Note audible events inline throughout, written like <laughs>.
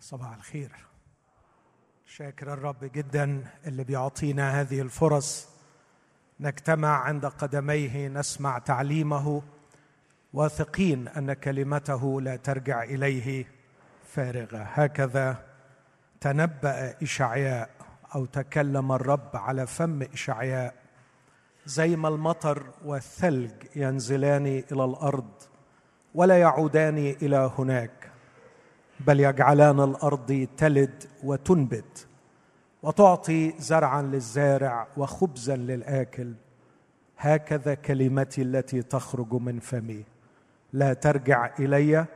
صباح الخير. شاكر الرب جدا اللي بيعطينا هذه الفرص. نجتمع عند قدميه نسمع تعليمه واثقين أن كلمته لا ترجع إليه فارغة. هكذا تنبأ إشعياء أو تكلم الرب على فم إشعياء. زي ما المطر والثلج ينزلان إلى الأرض ولا يعودان إلى هناك. بل يجعلان الأرض تلد وتنبت وتعطي زرعا للزارع وخبزا للآكل. هكذا كلمتي التي تخرج من فمي. لا ترجع إلي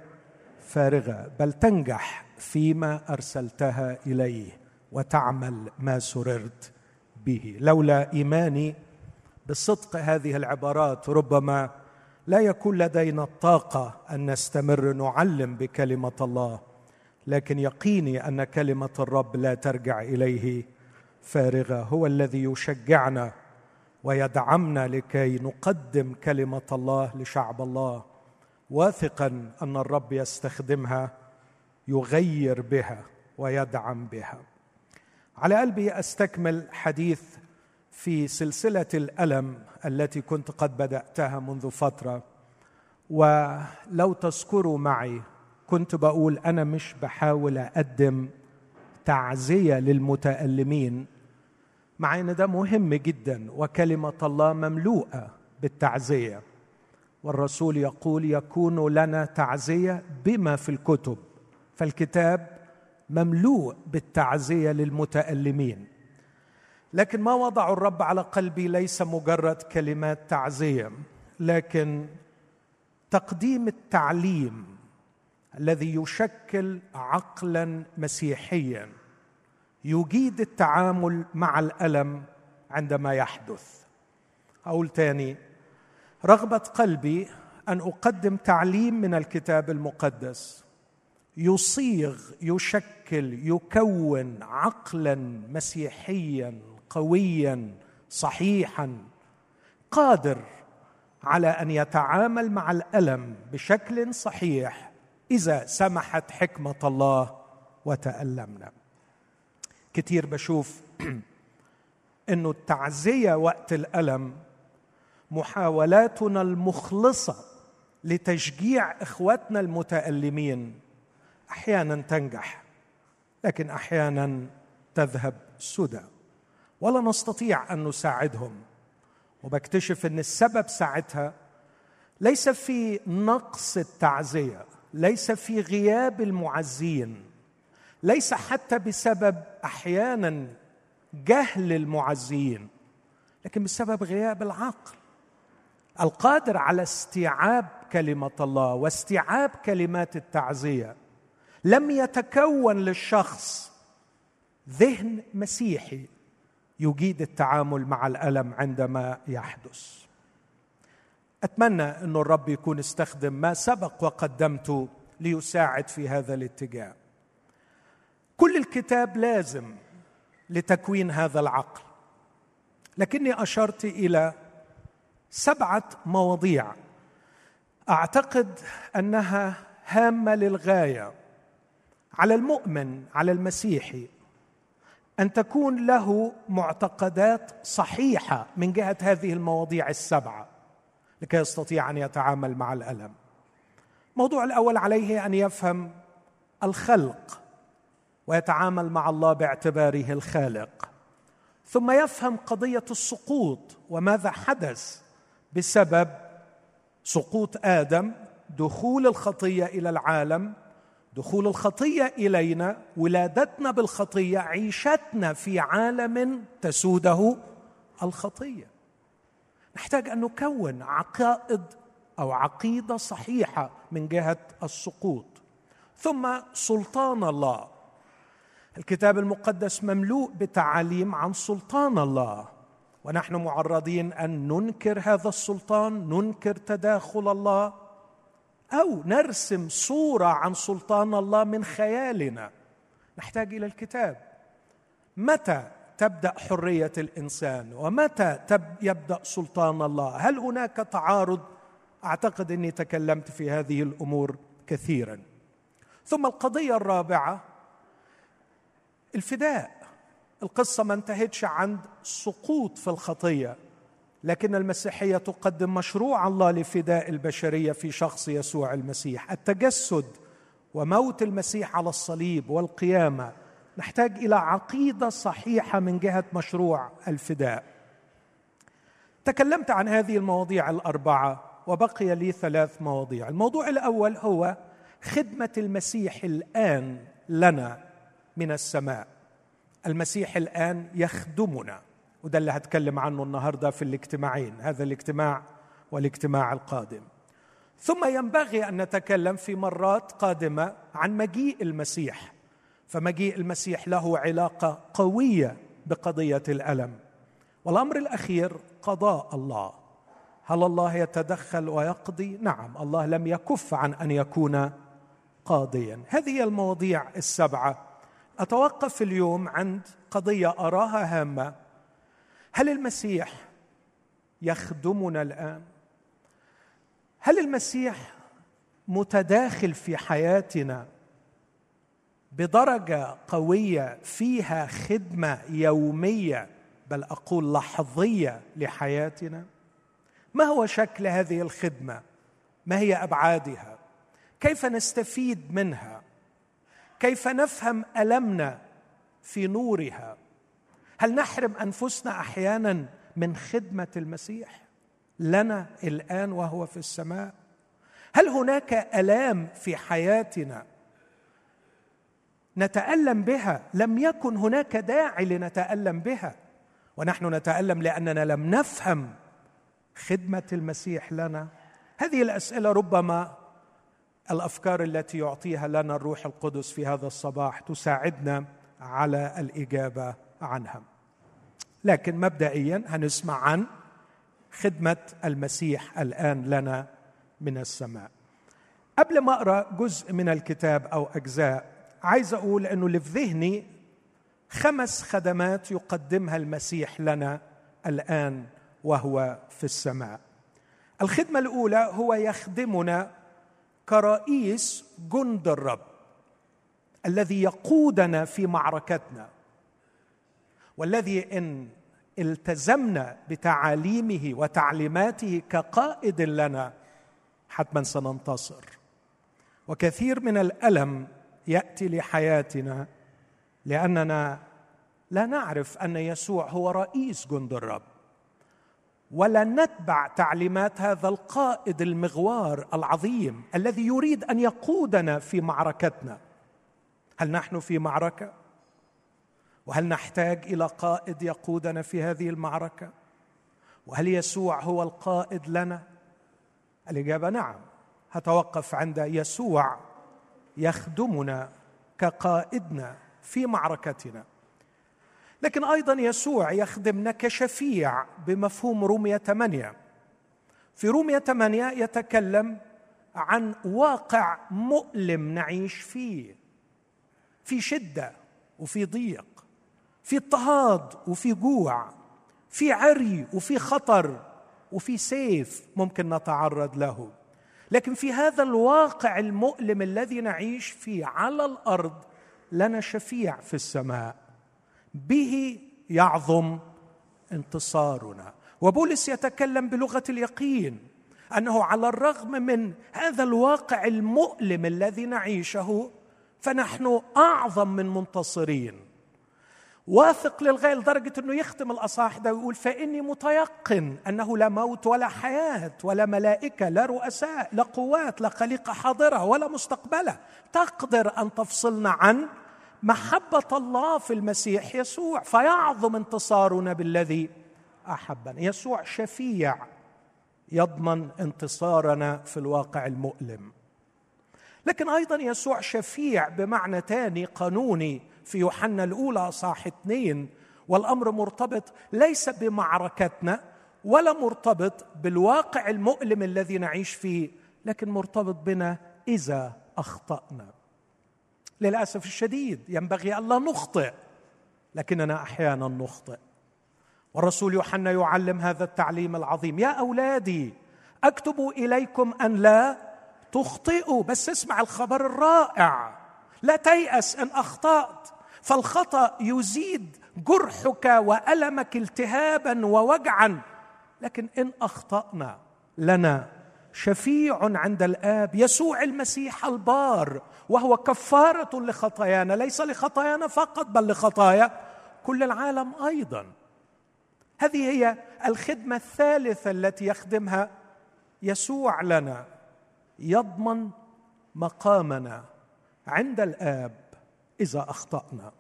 فارغة بل تنجح فيما أرسلتها إليه وتعمل ما سررت به. لولا إيماني بصدق هذه العبارات ربما لا يكون لدينا الطاقة أن نستمر نعلم بكلمة الله. لكن يقيني أن كلمة الرب لا ترجع إليه. فارغه هو الذي يشجعنا ويدعمنا لكي نقدم كلمة الله لشعب الله. واثقا أن الرب يستخدمها يغير بها ويدعم بها. على قلبي أستكمل حديث في سلسلة الألم التي كنت قد بدأتها منذ فترة. ولو تذكروا معي كنت بقول أنا مش بحاول أقدم تعزية للمتألمين مع إن ده مهم جدا وكلمة الله مملوءة بالتعزية. والرسول يقول يكون لنا تعزية بما في الكتب فالكتاب مملوء بالتعزية للمتألمين. لكن ما وضع الرب على قلبي ليس مجرد كلمات تعزية لكن تقديم التعليم الذي يشكل عقلا مسيحيا يجيد التعامل مع الألم عندما يحدث. أقول تاني رغبة قلبي أن أقدم تعليم من الكتاب المقدس. يصيغ يشكل يكون عقلا مسيحيا قويا صحيحا قادر على أن يتعامل مع الألم بشكل صحيح إذا سمحت حكمة الله وتألمنا. كتير بشوف <clears throat> إنه التعزية وقت الألم محاولاتنا المخلصة لتشجيع إخواتنا المتألمين أحيانا تنجح لكن أحيانا تذهب سدى. ولا نستطيع أن نساعدهم. وبكتشف إن السبب ساعتها ليس في نقص التعزية ليس في غياب المعزين ليس حتى بسبب أحيانا جهل المعزين لكن بسبب غياب العقل. القادر على استيعاب كلمة الله واستيعاب كلمات التعزية لم يتكون للشخص ذهن مسيحي يجيد التعامل مع الألم عندما يحدث. أتمنى أن الرب يكون استخدم ما سبق وقدمته ليساعد في هذا الاتجاه. كل الكتاب لازم لتكوين هذا العقل. لكني أشرت إلى سبعة مواضيع. أعتقد أنها هامة للغاية. على المؤمن على المسيحي أن تكون له معتقدات صحيحة من جهة هذه المواضيع السبعة. لكي يستطيع أن يتعامل مع الألم. الموضوع الأول عليه أن يفهم الخلق ويتعامل مع الله باعتباره الخالق. ثم يفهم قضية السقوط وماذا حدث بسبب سقوط آدم دخول الخطية إلى العالم. دخول الخطية إلينا ولادتنا بالخطية عيشتنا في عالم تسوده الخطية. نحتاج أن نكون عقائد أو عقيدة صحيحة من جهة السقوط. ثم سلطان الله. الكتاب المقدس مملوء بتعاليم عن سلطان الله. ونحن معرضين أن ننكر هذا السلطان ننكر تداخل الله أو نرسم صورة عن سلطان الله من خيالنا. نحتاج إلى الكتاب. متى تبدأ حرية الإنسان؟ ومتى يبدأ سلطان الله؟ هل هناك تعارض؟ أعتقد إني تكلمت في هذه الأمور كثيرا. ثم القضية الرابعة الفداء. القصة ما انتهتش عند سقوط في الخطية لكن المسيحية تقدم مشروع الله لفداء البشرية في شخص يسوع المسيح. التجسد وموت المسيح على الصليب والقيامة نحتاج إلى عقيدة صحيحة من جهة مشروع الفداء. تكلمت عن هذه المواضيع الأربعة وبقي لي ثلاث مواضيع. الموضوع الأول هو خدمة المسيح الآن لنا من السماء. المسيح الآن يخدمنا وده اللي هتكلم عنه النهارده في الاجتماعين هذا الاجتماع والاجتماع القادم. ثم ينبغي أن نتكلم في مرات قادمة عن مجيء المسيح. فمجيء المسيح له علاقة قوية بقضية الألم. والأمر الأخير قضاء الله. هل الله يتدخل ويقضي؟ نعم الله لم يكف عن أن يكون قاضيا. هذه المواضيع السبعة. أتوقف اليوم عند قضية أراها هامة. هل المسيح يخدمنا الآن؟ هل المسيح متداخل في حياتنا؟ بدرجة قوية فيها خدمة يومية بل أقول لحظية لحياتنا. ما هو شكل هذه الخدمة؟ ما هي أبعادها؟ كيف نستفيد منها؟ كيف نفهم ألمنا في نورها؟ هل نحرم أنفسنا أحيانا من خدمة المسيح لنا الآن وهو في السماء؟ هل هناك آلام في حياتنا؟ نتألم بها لم يكن هناك داعي لنتألم بها. ونحن نتألم لأننا لم نفهم خدمة المسيح لنا. هذه الأسئلة ربما الأفكار التي يعطيها لنا الروح القدس في هذا الصباح تساعدنا على الإجابة عنها. لكن مبدئيا هنسمع عن خدمة المسيح الآن لنا من السماء. قبل ما أقرأ جزء من الكتاب أو أجزاء عايز أقول إنه اللي في ذهني خمس خدمات يقدمها المسيح لنا الآن وهو في السماء. الخدمة الأولى هو يخدمنا كرئيس جند الرب الذي يقودنا في معركتنا والذي إن التزمنا بتعاليمه وتعليماته كقائد لنا حتما سننتصر. وكثير من الألم يأتي لحياتنا لأننا لا نعرف أن يسوع هو رئيس جند الرب. ولا نتبع تعليمات هذا القائد المغوار العظيم الذي يريد أن يقودنا في معركتنا. هل نحن في معركة؟ وهل نحتاج إلى قائد يقودنا في هذه المعركة؟ وهل يسوع هو القائد لنا؟ الإجابة نعم. هتوقف عند يسوع يخدمنا كقائدنا في معركتنا. لكن أيضا يسوع يخدمنا كشفيع بمفهوم رومية 8 في رومية 8 يتكلم عن واقع مؤلم نعيش فيه. في شدة وفي ضيق في اضطهاد وفي جوع في عري وفي خطر وفي سيف ممكن نتعرض له. لكن في هذا الواقع المؤلم الذي نعيش فيه على الأرض لنا شفيع في السماء. به يعظم انتصارنا. وبولس يتكلم بلغة اليقين أنه على الرغم من هذا الواقع المؤلم الذي نعيشه فنحن أعظم من منتصرين. واثق للغاية لدرجة إنه يختم الأصحاح ده ويقول فإني متيقن أنه لا موت ولا حياة ولا ملائكة لا رؤساء لا قوات لا خليقة حاضرة ولا مستقبلة. تقدر أن تفصلنا عن محبة الله في المسيح يسوع فيعظم انتصارنا بالذي أحبنا. يسوع شفيع يضمن انتصارنا في الواقع المؤلم. لكن أيضا يسوع شفيع بمعنى ثاني قانوني في يوحنا الأولى صاح اثنين والأمر مرتبط ليس بمعركتنا ولا مرتبط بالواقع المؤلم الذي نعيش فيه لكن مرتبط بنا إذا أخطأنا. للأسف الشديد ينبغي الا نخطئ لكننا أحيانا نخطئ. والرسول يوحنا يعلم هذا التعليم العظيم. يا أولادي أكتب إليكم أن لا تخطئوا بس اسمع الخبر الرائع. لا تيأس أن أخطأت. فالخطأ يزيد جرحك وألمك التهابا ووجعا. لكن إن أخطأنا لنا شفيع عند الآب يسوع المسيح البار وهو كفارة لخطايانا ليس لخطايانا فقط بل لخطايا كل العالم أيضا. هذه هي الخدمة الثالثة التي يخدمها يسوع لنا يضمن مقامنا عند الآب إذا أخطأنا.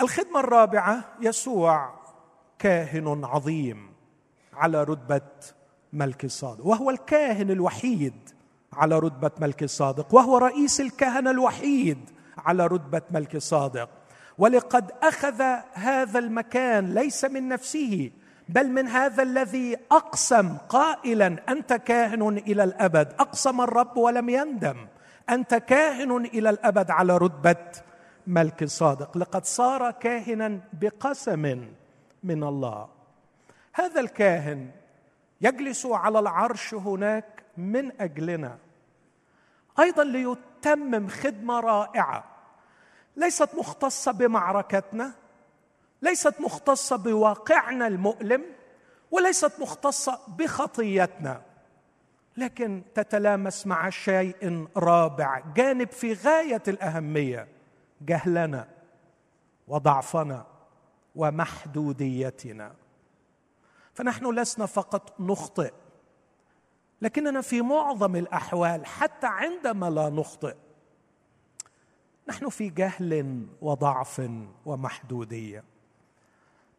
الخدمة الرابعة يسوع كاهن عظيم على رتبة ملك الصادق. وهو الكاهن الوحيد على رتبة ملك الصادق. وهو رئيس الكهنة الوحيد على رتبة ملك الصادق. ولقد أخذ هذا المكان ليس من نفسه بل من هذا الذي أقسم قائلا أنت كاهن إلى الأبد. أقسم الرب ولم يندم. أنت كاهن إلى الأبد على رتبة ملك صادق. لقد صار كاهنا بقسم من الله. هذا الكاهن يجلس على العرش هناك من أجلنا أيضا ليتمم خدمة رائعة. ليست مختصة بمعركتنا ليست مختصة بواقعنا المؤلم وليست مختصة بخطيتنا. لكن تتلامس مع شيء رابع جانب في غاية الأهمية جهلنا وضعفنا ومحدوديتنا. فنحن لسنا فقط نخطئ لكننا في معظم الأحوال حتى عندما لا نخطئ نحن في جهل وضعف ومحدودية.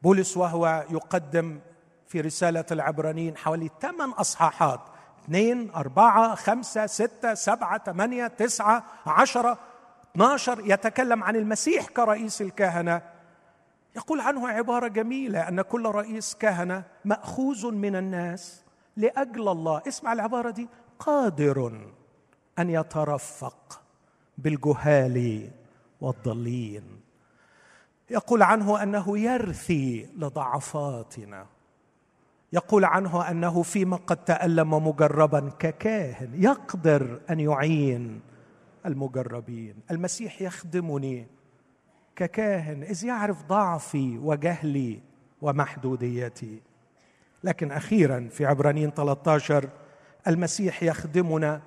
بولس وهو يقدم في رسالة العبرانيين حوالي ثمان أصحاحات اثنين أربعة خمسة ستة سبعة ثمانية تسعة عشرة 12 يتكلم عن المسيح كرئيس الكهنة. يقول عنه عبارة جميلة أن كل رئيس كهنة مأخوذ من الناس لأجل الله. اسمع العبارة دي. قادر أن يترفق بالجهال والضالين يقول عنه أنه يرثي لضعفاتنا. يقول عنه أنه فيما قد تألم مجربا ككاهن يقدر أن يعين المجربين. المسيح يخدمني ككاهن إذ يعرف ضعفي وجهلي ومحدوديتي. لكن أخيرا في عبرانيين 13 المسيح يخدمنا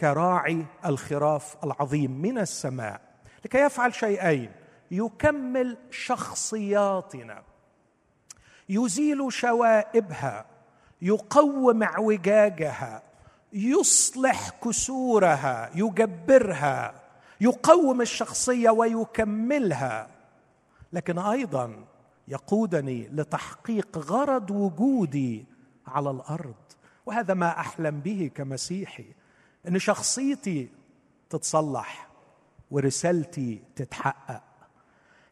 كراعي الخراف العظيم من السماء. لكي يفعل شيئين يكمل شخصياتنا. يزيل شوائبها يقوم اعوجاجها يصلح كسورها يجبرها يقوم الشخصية ويكملها. لكن أيضا يقودني لتحقيق غرض وجودي على الأرض. وهذا ما أحلم به كمسيحي إن شخصيتي تتصلح ورسالتي تتحقق.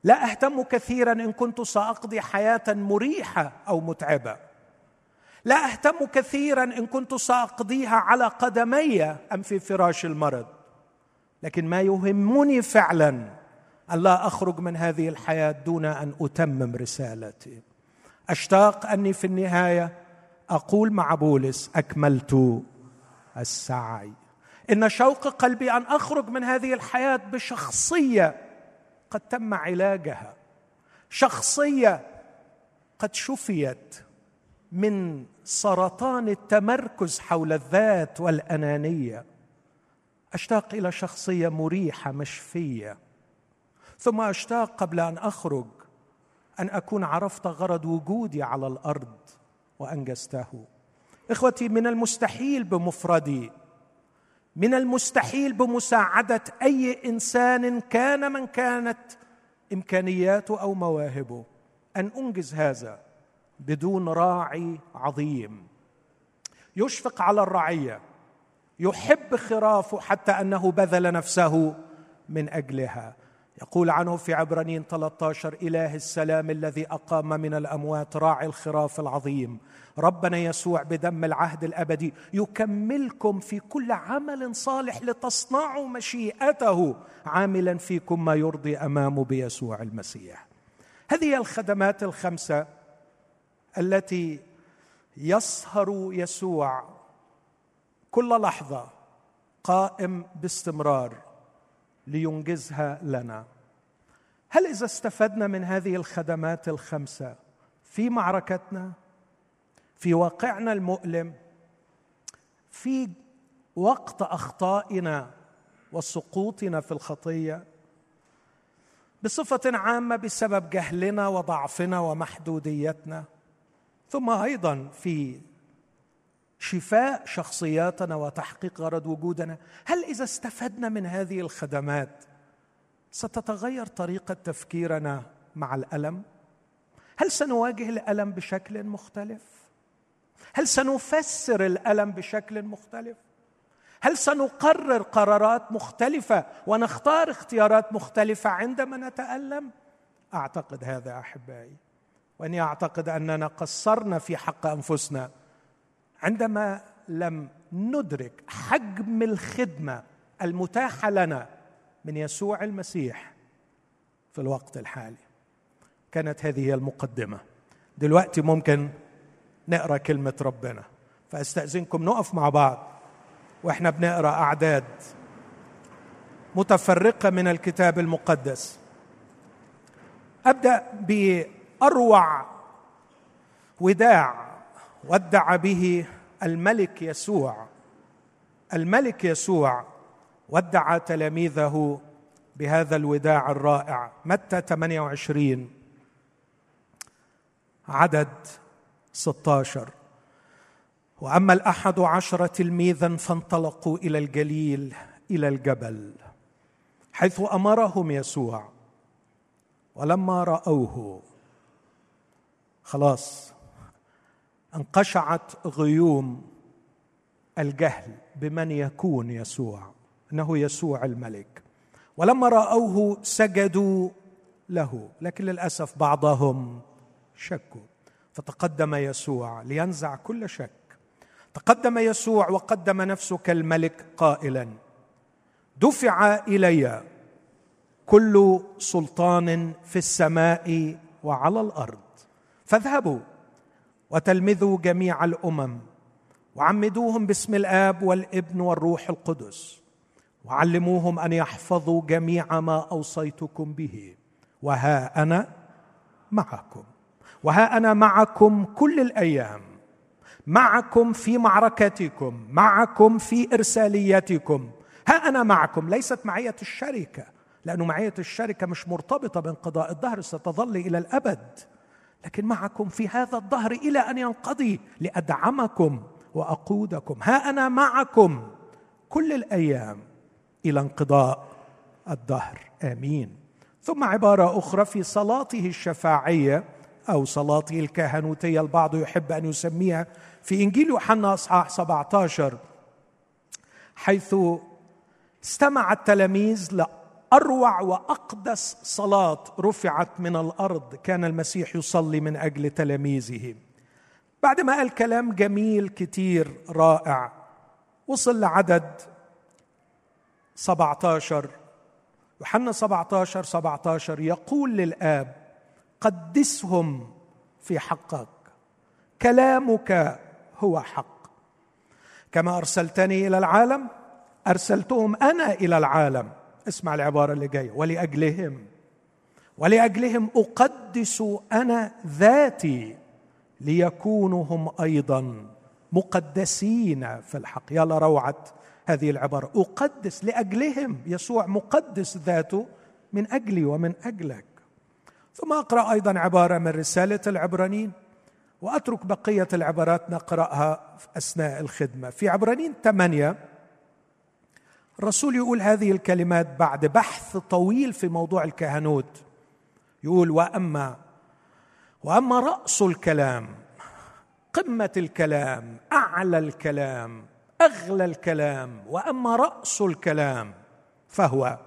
لا أهتم كثيرا إن كنت سأقضي حياة مريحة أو متعبة. لا أهتم كثيرا إن كنت سأقضيها على قدمي أم في فراش المرض. لكن ما يهمني فعلا أن لا أخرج من هذه الحياة دون أن أتمم رسالتي. أشتاق أني في النهاية أقول مع بولس أكملت السعي. إن شوق قلبي أن أخرج من هذه الحياة بشخصية قد تم علاجها. شخصية قد شفيت من سرطان التمركز حول الذات والأنانية. أشتاق إلى شخصية مريحة مشفية. ثم أشتاق قبل أن أخرج أن أكون عرفت غرض وجودي على الأرض وأنجزته. إخوتي من المستحيل بمفردي من المستحيل بمساعدة أي إنسان كان من كانت إمكانياته أو مواهبه. أن أنجز هذا بدون راعي عظيم. يشفق على الرعية. يحب خرافه حتى أنه بذل نفسه من أجلها. يقول عنه في عبرانيين 13 إله السلام الذي أقام من الأموات راعي الخراف العظيم. ربنا يسوع بدم العهد الأبدي يكملكم في كل عمل صالح لتصنعوا مشيئته عاملا فيكم ما يرضي أمامه بيسوع المسيح. هذه الخدمات الخمسة التي يسهر يسوع كل لحظة قائم باستمرار لينجزها لنا. هل إذا استفدنا من هذه الخدمات الخمسة في معركتنا في واقعنا المؤلم في وقت أخطائنا وسقوطنا في الخطية بصفة عامة بسبب جهلنا وضعفنا ومحدوديتنا ثم أيضا في شفاء شخصياتنا وتحقيق غرض وجودنا. هل إذا استفدنا من هذه الخدمات ستتغير طريقة تفكيرنا مع الألم؟ هل سنواجه الألم بشكل مختلف؟ هل سنفسر الألم بشكل مختلف؟ هل سنقرر قرارات مختلفة ونختار اختيارات مختلفة عندما نتألم؟ أعتقد هذا أحبائي وإني أعتقد أننا قصرنا في حق أنفسنا عندما لم ندرك حجم الخدمة المتاحة لنا من يسوع المسيح في الوقت الحالي كانت هذه هي المقدمة. دلوقتي ممكن نقرأ كلمة ربنا. فأستأذنكم نقف مع بعض وإحنا بنقرأ أعداد متفرقة من الكتاب المقدس. أبدأ بأروع وداع ودع به الملك يسوع. الملك يسوع ودع تلاميذه بهذا الوداع الرائع. متى 28 عدد 16 وأما الأحد عشر تلميذا فانطلقوا إلى الجليل إلى الجبل حيث أمرهم يسوع. ولما رأوه خلاص انقشعت غيوم الجهل بمن يكون يسوع إنه يسوع الملك. ولما رأوه سجدوا له لكن للأسف بعضهم شكوا. فتقدم يسوع لينزع كل شك. تقدم يسوع وقدم نفسه كالملك قائلا. دفع إلي كل سلطان في السماء وعلى الأرض. فاذهبوا. وتلمذوا جميع الأمم. وعمدوهم باسم الآب والابن والروح القدس. وعلموهم أن يحفظوا جميع ما أوصيتكم به. وها أنا معكم. وها أنا معكم كل الأيام. معكم في معركتكم. معكم في إرساليتكم. ها أنا معكم. ليست معية الشركة. لأنه معية الشركة مش مرتبطة بانقضاء الدهر. ستظل إلى الأبد. لكن معكم في هذا الدهر إلى أن ينقضي لأدعمكم وأقودكم. ها أنا معكم كل الأيام إلى انقضاء الدهر. آمين. ثم عبارة أخرى في صلاته الشفاعية أو صلاته الكهنوتية البعض يحب أن يسميها في إنجيل يوحنا إصحاح 17 حيث استمع التلاميذ أروع وأقدس صلاة رفعت من الأرض كان المسيح يصلي من أجل تلاميذه. بعد ما قال كلام جميل كتير رائع وصل لعدد 17 يوحنا 17 17 يقول للآب قدسهم في حقك كلامك هو حق. كما أرسلتني إلى العالم أرسلتهم أنا إلى العالم. اسمع العبارة اللي جاية. ولأجلهم ولأجلهم أقدس أنا ذاتي ليكونوا هم أيضا مقدسين في الحق. يلا روعة هذه العبارة. أقدس لأجلهم. يسوع مقدس ذاته من أجلي ومن أجلك. ثم أقرأ أيضا عبارة من رسالة العبرانيين وأترك بقية العبارات نقرأها في أثناء الخدمة. في عبرانيين ثمانية الرسول يقول هذه الكلمات بعد بحث طويل في موضوع الكهنوت. يقول وأما وأما رأس الكلام قمة الكلام أعلى الكلام أغلى الكلام وأما رأس الكلام فهو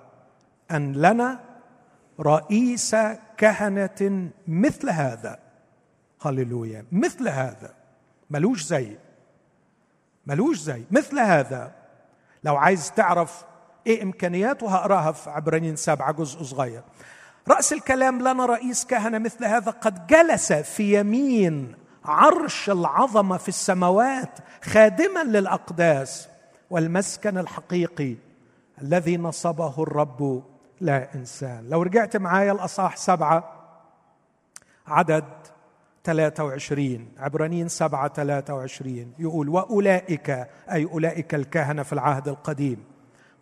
أن لنا رئيس كهنة مثل هذا. هللويا مثل هذا. ملوش زي ملوش زي مثل هذا. لو عايز تعرف إيه امكانياته هقراها في عبرانيين سبعة جزء صغير. رأس الكلام لنا رئيس كهنة مثل هذا قد جلس في يمين عرش العظمة في السماوات خادما للأقداس والمسكن الحقيقي الذي نصبه الرب لا إنسان. لو رجعت معايا الاصحاح سبعة عدد 23 عبرانيين 7 23 يقول وأولئك أي أولئك الكهنة في العهد القديم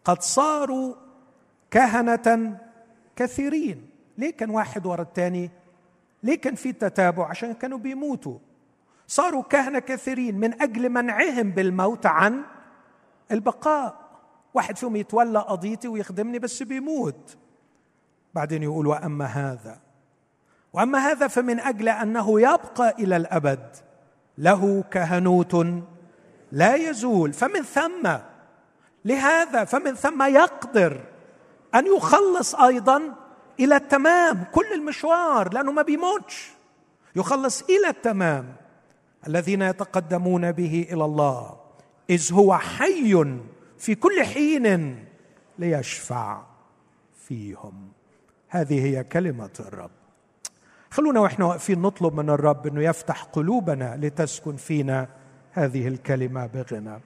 قد صاروا كهنة كثيرين ليه كان واحد ورا الثاني ليه كان في تتابع عشان كانوا بيموتوا. صاروا كهنة كثيرين من أجل منعهم بالموت عن البقاء. واحد فيهم يتولى قضيتي ويخدمني بس بيموت. بعدين يقول وأما هذا وأما هذا فمن أجل أنه يبقى إلى الأبد له كهنوت لا يزول. فمن ثم لهذا فمن ثم يقدر أن يخلص أيضا إلى التمام كل المشوار لأنه ما بيموتش. يخلص إلى التمام. الذين يتقدمون به إلى الله إذ هو حي في كل حين ليشفع فيهم. هذه هي كلمة الرب. خلونا وإحنا واقفين نطلب من الرب إنه يفتح قلوبنا لتسكن فينا هذه الكلمة بغنى.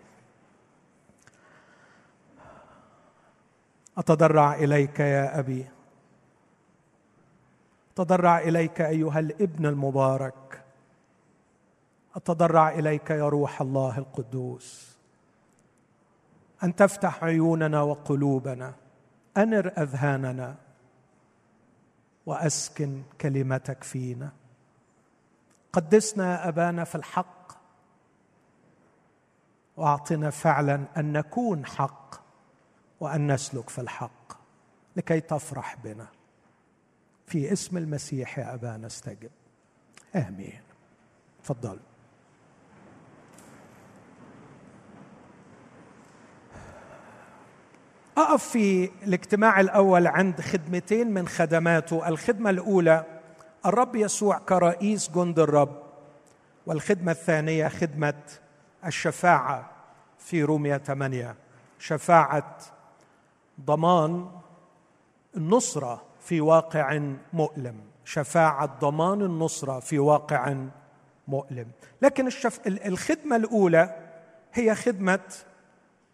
أتضرع إليك يا أبي. أتضرع إليك أيها الابن المبارك. أتضرع إليك يا روح الله القدوس. أن تفتح عيوننا وقلوبنا. أنر أذهاننا. وأسكن كلمتك فينا. قدسنا أبانا في الحق. وأعطنا فعلا أن نكون حق وأن نسلك في الحق. لكي تفرح بنا. في اسم المسيح يا أبانا استجب. آمين. تفضل. أقف في الاجتماع الأول عند خدمتين من خدماته. الخدمة الأولى الرب يسوع كرئيس جند الرب. والخدمة الثانية خدمة الشفاعة في روميا 8 شفاعة ضمان النصرة في واقع مؤلم. شفاعة ضمان النصرة في واقع مؤلم. لكن الشف... الخدمة الأولى هي خدمة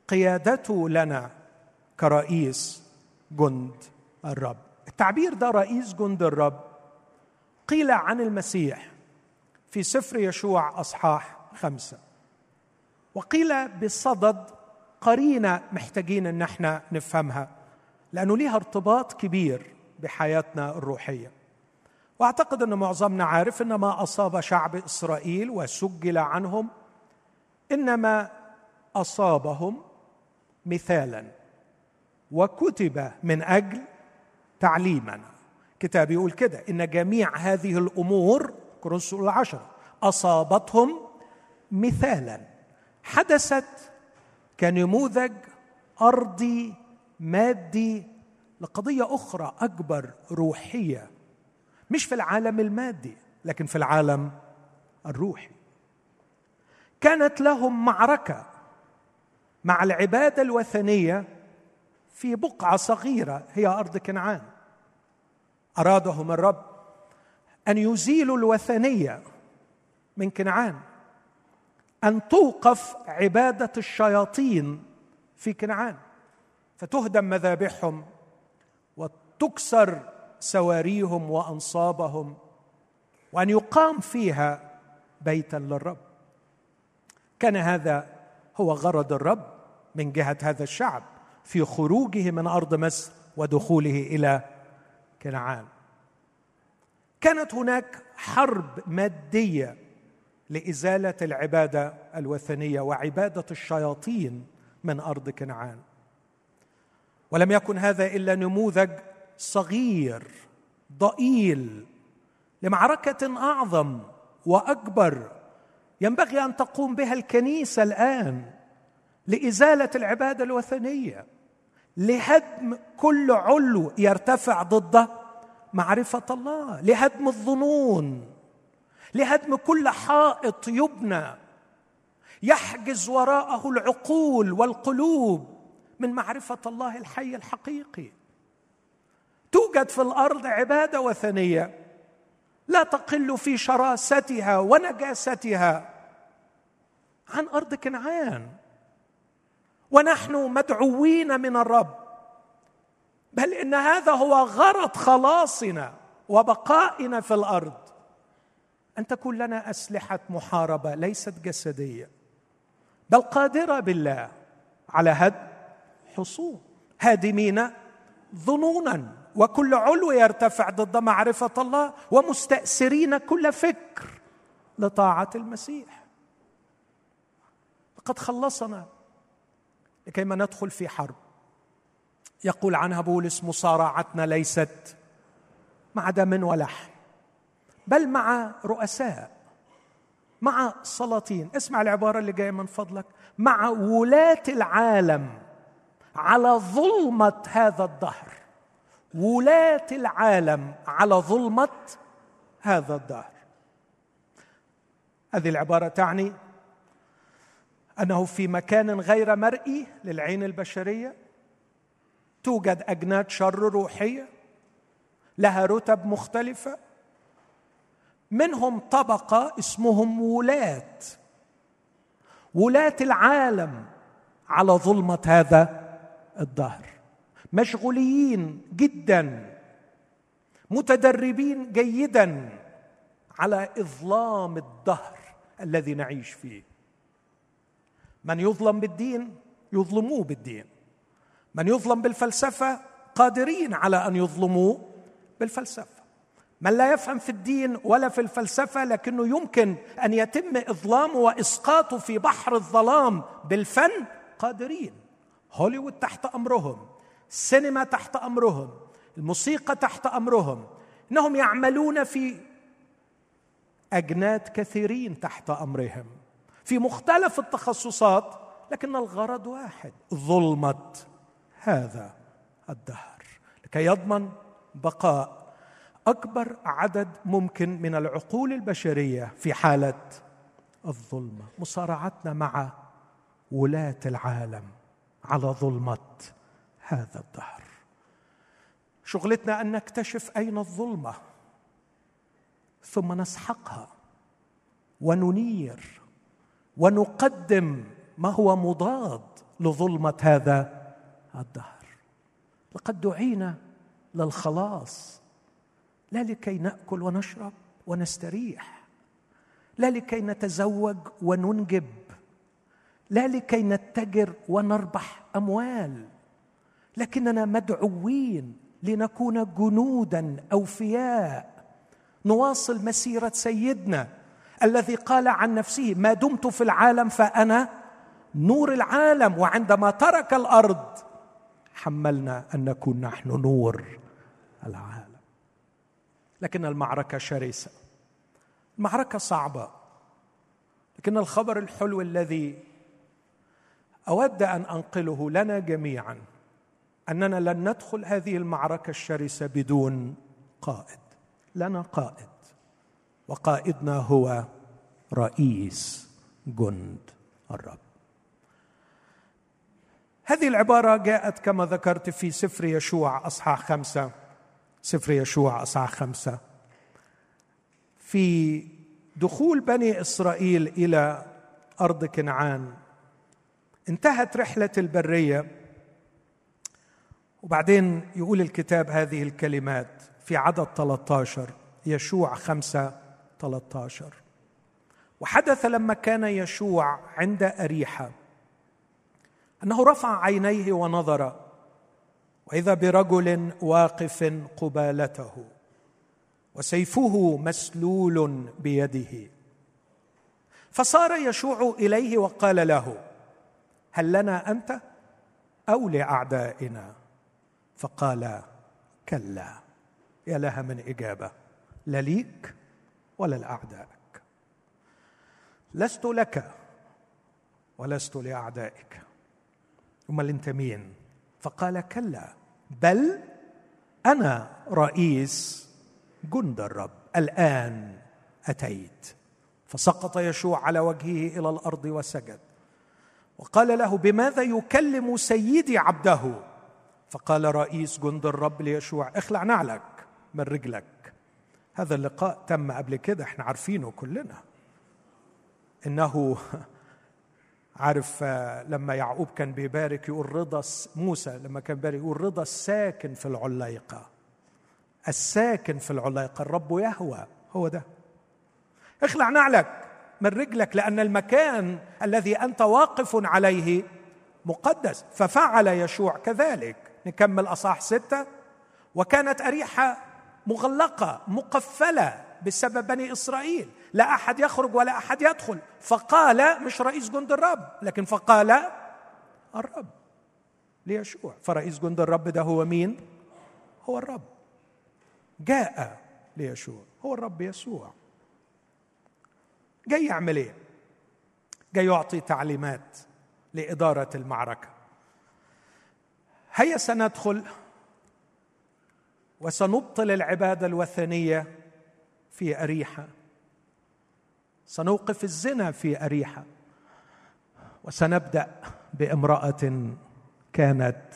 قيادته لنا. كرئيس جند الرب. التعبير ده رئيس جند الرب قيل عن المسيح في سفر يشوع أصحاح خمسة وقيل بصدد قرينة محتاجين إن إحنا نفهمها لأنه ليها ارتباط كبير بحياتنا الروحية. وأعتقد إن معظمنا عارف إن ما أصاب شعب إسرائيل وسجل عنهم إنما أصابهم مثالا. وكتب من أجل تعليمنا. كتاب يقول كده إن جميع هذه الأمور كورنثوس العشره أصابتهم مثالا. حدثت كنموذج أرضي مادي لقضية أخرى أكبر روحية مش في العالم المادي لكن في العالم الروحي. كانت لهم معركة مع العبادة الوثنية في بقعة صغيرة هي أرض كنعان. ارادهم الرب أن يزيلوا الوثنية من كنعان أن توقف عبادة الشياطين في كنعان. فتهدم مذابحهم وتكسر سواريهم وأنصابهم وأن يقام فيها بيتا للرب. كان هذا هو غرض الرب من جهة هذا الشعب. في خروجه من أرض مصر ودخوله إلى كنعان. كانت هناك حرب مادية لإزالة العبادة الوثنية وعبادة الشياطين من أرض كنعان. ولم يكن هذا إلا نموذج صغير ضئيل لمعركة أعظم وأكبر ينبغي أن تقوم بها الكنيسة الآن لإزالة العبادة الوثنية. لهدم كل علو يرتفع ضد معرفة الله لهدم الظنون لهدم كل حائط يبنى يحجز وراءه العقول والقلوب من معرفة الله الحي الحقيقي. توجد في الأرض عبادة وثنية لا تقل في شراستها ونجاستها عن أرض كنعان. ونحن مدعوين من الرب. بل إن هذا هو غرض خلاصنا وبقائنا في الأرض. أن تكون لنا أسلحة محاربة ليست جسدية بل قادرة بالله على هد حصون هادمين ظنونا. وكل علو يرتفع ضد معرفة الله ومستاسرين كل فكر لطاعة المسيح. لقد خلصنا لكيما ندخل في حرب. يقول عنها بولس مصارعتنا ليست مع دم ولحم بل مع رؤساء مع سلاطين. اسمع العبارة اللي جاية من فضلك. مع ولاة العالم على ظلمة هذا الدهر. ولاة العالم على ظلمة هذا الدهر. هذه العبارة تعني أنه في مكان غير مرئي للعين البشرية توجد أجناد شر روحية لها رتب مختلفة منهم طبقة اسمهم ولاة. ولاة العالم على ظلمة هذا الدهر. مشغولين جدا متدربين جيدا على إظلام الدهر الذي نعيش فيه. من يظلم بالدين يظلموه بالدين. من يظلم بالفلسفة قادرين على أن يظلموه بالفلسفة. من لا يفهم في الدين ولا في الفلسفة لكنه يمكن أن يتم اظلامه واسقاطه في بحر الظلام بالفن قادرين. هوليوود تحت أمرهم السينما تحت أمرهم الموسيقى تحت أمرهم إنهم يعملون في أجناد كثيرين تحت أمرهم. في مختلف التخصصات لكن الغرض واحد ظلمة هذا الدهر. لكي يضمن بقاء أكبر عدد ممكن من العقول البشرية في حالة الظلمة. مصارعتنا مع ولاة العالم على ظلمة هذا الدهر. شغلتنا أن نكتشف أين الظلمة ثم نسحقها وننير ونقدم ما هو مضاد لظلمة هذا الدهر. لقد دعينا للخلاص لا لكي نأكل ونشرب ونستريح لا لكي نتزوج وننجب لا لكي نتجر ونربح أموال لكننا مدعوين لنكون جنودا أوفياء. نواصل مسيرة سيدنا الذي قال عن نفسه ما دمت في العالم فأنا نور العالم وعندما ترك الأرض حملنا أن نكون نحن نور العالم. لكن المعركة شرسة. المعركة صعبة. لكن الخبر الحلو الذي أود أن أنقله لنا جميعا أننا لن ندخل هذه المعركة الشرسة بدون قائد. لنا قائد. وقائدنا هو رئيس جند الرب. هذه العبارة جاءت كما ذكرت في سفر يشوع أصحاح خمسة. سفر يشوع أصحاح خمسة. في دخول بني إسرائيل إلى أرض كنعان انتهت رحلة البرية. وبعدين يقول الكتاب هذه الكلمات في عدد 13 يشوع خمسة 13 وحدث لما كان يشوع عند أريحة أنه رفع عينيه ونظر وإذا برجل واقف قبالته وسيفه مسلول بيده. فصار يشوع إليه وقال له هل لنا أنت أو لأعدائنا؟ فقال كلا يا لها من إجابة لا ليك ولا لأعدائك. لست لك ولست لأعدائك. امال انت مين فقال كلا بل أنا رئيس جند الرب. الآن أتيت. فسقط يشوع على وجهه إلى الأرض وسجد. وقال له بماذا يكلم سيدي عبده؟ فقال رئيس جند الرب ليشوع اخلع نعلك من رجلك. هذا اللقاء تم قبل كده إحنا عارفينه كلنا. إنه <laughs> عارف لما يعقوب كان بيبارك يقول رضا موسى لما كان بيبارك يقول رضا الساكن في العليقة. الساكن في العليقة الرب يهوى هو ده. اخلع نعلك من رجلك لأن المكان الذي أنت واقف عليه مقدس. ففعل يشوع كذلك. نكمل أصح ستة. وكانت أريحة مغلقة مقفلة بسبب بني إسرائيل. لا أحد يخرج ولا أحد يدخل. فقال مش رئيس جند الرب لكن فقال الرب ليشوع. فرئيس جند الرب ده هو مين؟ هو الرب. جاء ليشوع. هو الرب يسوع. جاي يعمل إيه؟ جاي يعطي تعليمات لإدارة المعركة. هيا سندخل وسنبطل العباده الوثنية في أريحة. سنوقف الزنا في أريحة. وسنبدأ بامرأة كانت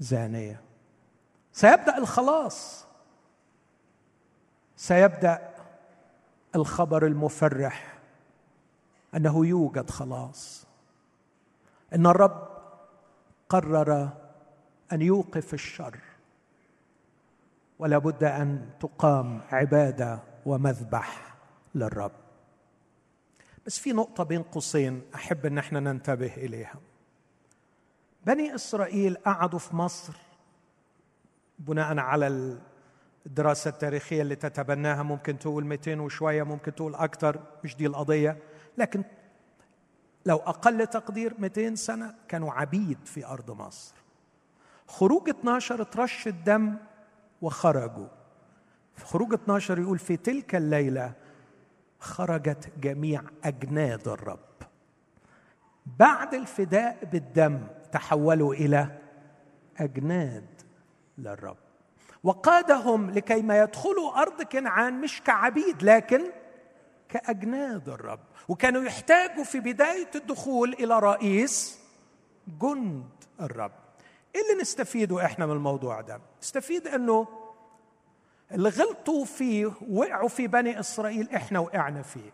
زانية. سيبدأ الخلاص. سيبدأ الخبر المفرح أنه يوجد خلاص. إن الرب قرر أن يوقف الشر. ولا بد أن تقام عبادة ومذبح للرب. بس في نقطة بين قوسين أحب أن إحنا ننتبه إليها. بني إسرائيل قعدوا في مصر بناء على الدراسة التاريخية اللي تتبناها ممكن تقول 200 وشوية ممكن تقول أكثر مش دي القضية. لكن لو أقل تقدير 200 سنة كانوا عبيد في أرض مصر. خروج 12 ترش الدم وخرجوا. في خروج 12 يقول في تلك الليلة خرجت جميع أجناد الرب. بعد الفداء بالدم تحولوا إلى أجناد للرب. وقادهم لكي ما يدخلوا أرض كنعان مش كعبيد لكن كأجناد الرب. وكانوا يحتاجوا في بداية الدخول إلى رئيس جند الرب. إيه اللي نستفيده إحنا من الموضوع ده؟ نستفيد إنه اللي غلطوا فيه وقعوا في بني إسرائيل إحنا وقعنا فيه.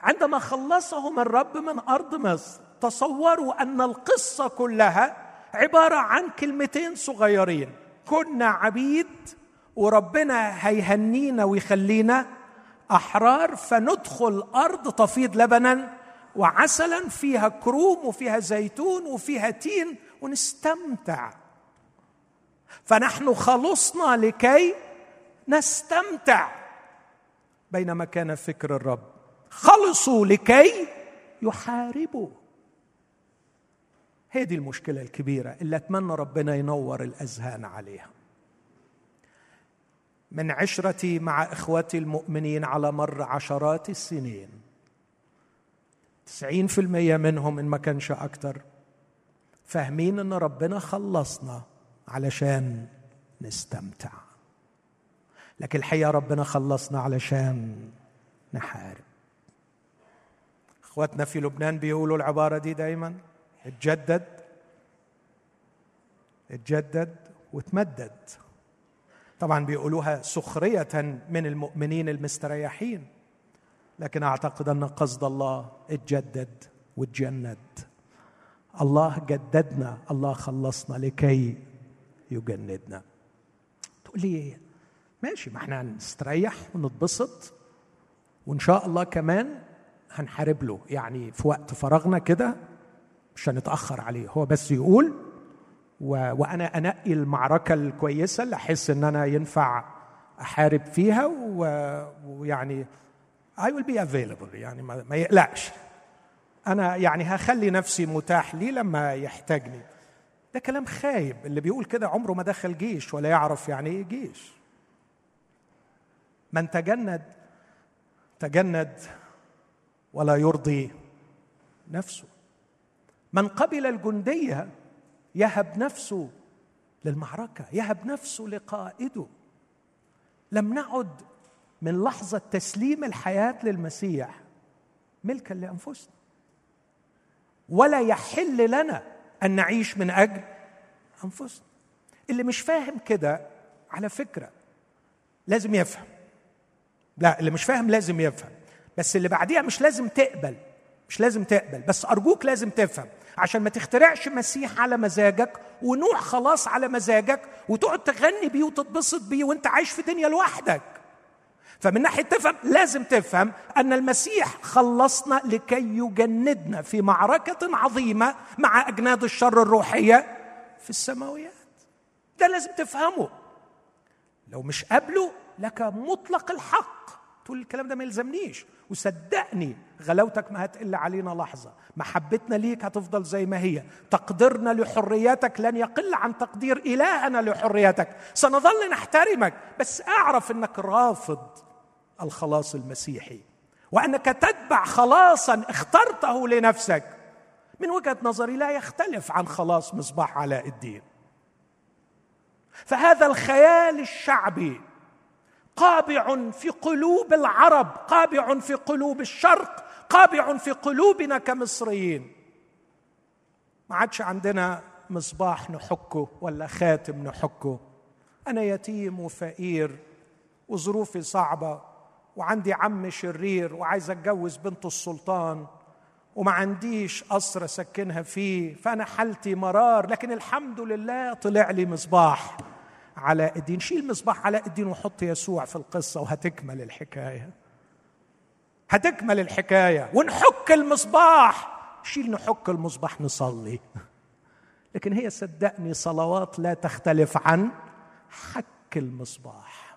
عندما خلصهم الرب من أرض مصر تصوروا أن القصة كلها عبارة عن كلمتين صغيرين. كنا عبيد وربنا هيهنينا ويخلينا أحرار فندخل أرض تفيض لبنا وعسلا فيها كروم وفيها زيتون وفيها تين ونستمتع. فنحن خلصنا لكي نستمتع. بينما كان فكر الرب خلصوا لكي يحاربوا. دي المشكلة الكبيرة اللي أتمنى ربنا ينور الأذهان عليها. من عشرتي مع إخوتي المؤمنين على مر عشرات السنين تسعين في المية منهم إن ما كانش أكتر فاهمين إن ربنا خلصنا علشان نستمتع. لكن الحقيقة ربنا خلصنا علشان نحارب. إخواتنا في لبنان بيقولوا العبارة دي دايما اتجدد اتجدد وتمدد. طبعا بيقولوها سخرية من المؤمنين المستريحين لكن أعتقد أن قصد الله اتجدد وتجند. الله جددنا الله خلصنا لكي يجندنا. تقول لي ماشي ما إحنا هنستريح ونتبسط وإن شاء الله كمان هنحارب له. يعني في وقت فراغنا كده مش هنتأخر عليه. هو بس يقول و... وأنا أنقي المعركة الكويسة اللي أحس إن أنا ينفع أحارب فيها و... ويعني I will be available. يعني ما, ما يقلقش. أنا يعني هخلي نفسي متاح لي لما يحتاجني؟ ده كلام خايب اللي بيقول كده عمره ما دخل جيش ولا يعرف يعني إيه جيش. من تجند تجند ولا يرضي نفسه. من قبل الجندية يهب نفسه للمعركة يهب نفسه لقائده. لم نعد من لحظة تسليم الحياة للمسيح ملكا لأنفسنا. ولا يحل لنا أن نعيش من أجل أنفسنا. اللي مش فاهم كده على فكرة لازم يفهم. لا اللي مش فاهم لازم يفهم. بس اللي بعديها مش لازم تقبل مش لازم تقبل بس أرجوك لازم تفهم. عشان ما تخترعش مسيح على مزاجك ونوح خلاص على مزاجك وتقعد تغني بيه وتتبسط بيه وأنت عايش في دنيا لوحدك. فمن ناحية تفهم لازم تفهم أن المسيح خلصنا لكي يجندنا في معركة عظيمة مع أجناد الشر الروحية في السماويات. ده لازم تفهمه. لو مش قابله لك مطلق الحق. تقول الكلام ده ما يلزمنيش. وصدقني غلاوتك ما هتقل علينا لحظة. محبتنا ليك هتفضل زي ما هي. تقديرنا لحريتك لن يقل عن تقدير إلهنا لحريتك سنظل نحترمك بس أعرف إنك رافض الخلاص المسيحي وأنك تتبع خلاصا اخترته لنفسك. من وجهة نظري لا يختلف عن خلاص مصباح علاء الدين. فهذا الخيال الشعبي قابع في قلوب العرب قابع في قلوب الشرق قابع في قلوبنا كمصريين. ما عادش عندنا مصباح نحكه ولا خاتم نحكه. أنا يتيم وفقير وظروفي صعبة وعندي عم شرير وعايز أتجوز بنت السلطان وما عنديش قصر أسكنها فيه فأنا حالتي مرار لكن الحمد لله طلع لي مصباح علاء الدين. شيل مصباح علاء الدين وحط يسوع في القصة وهتكمل الحكاية. هتكمل الحكاية. ونحك المصباح. شيل نحك المصباح نصلي. لكن هي صدقني صلوات لا تختلف عن حك المصباح.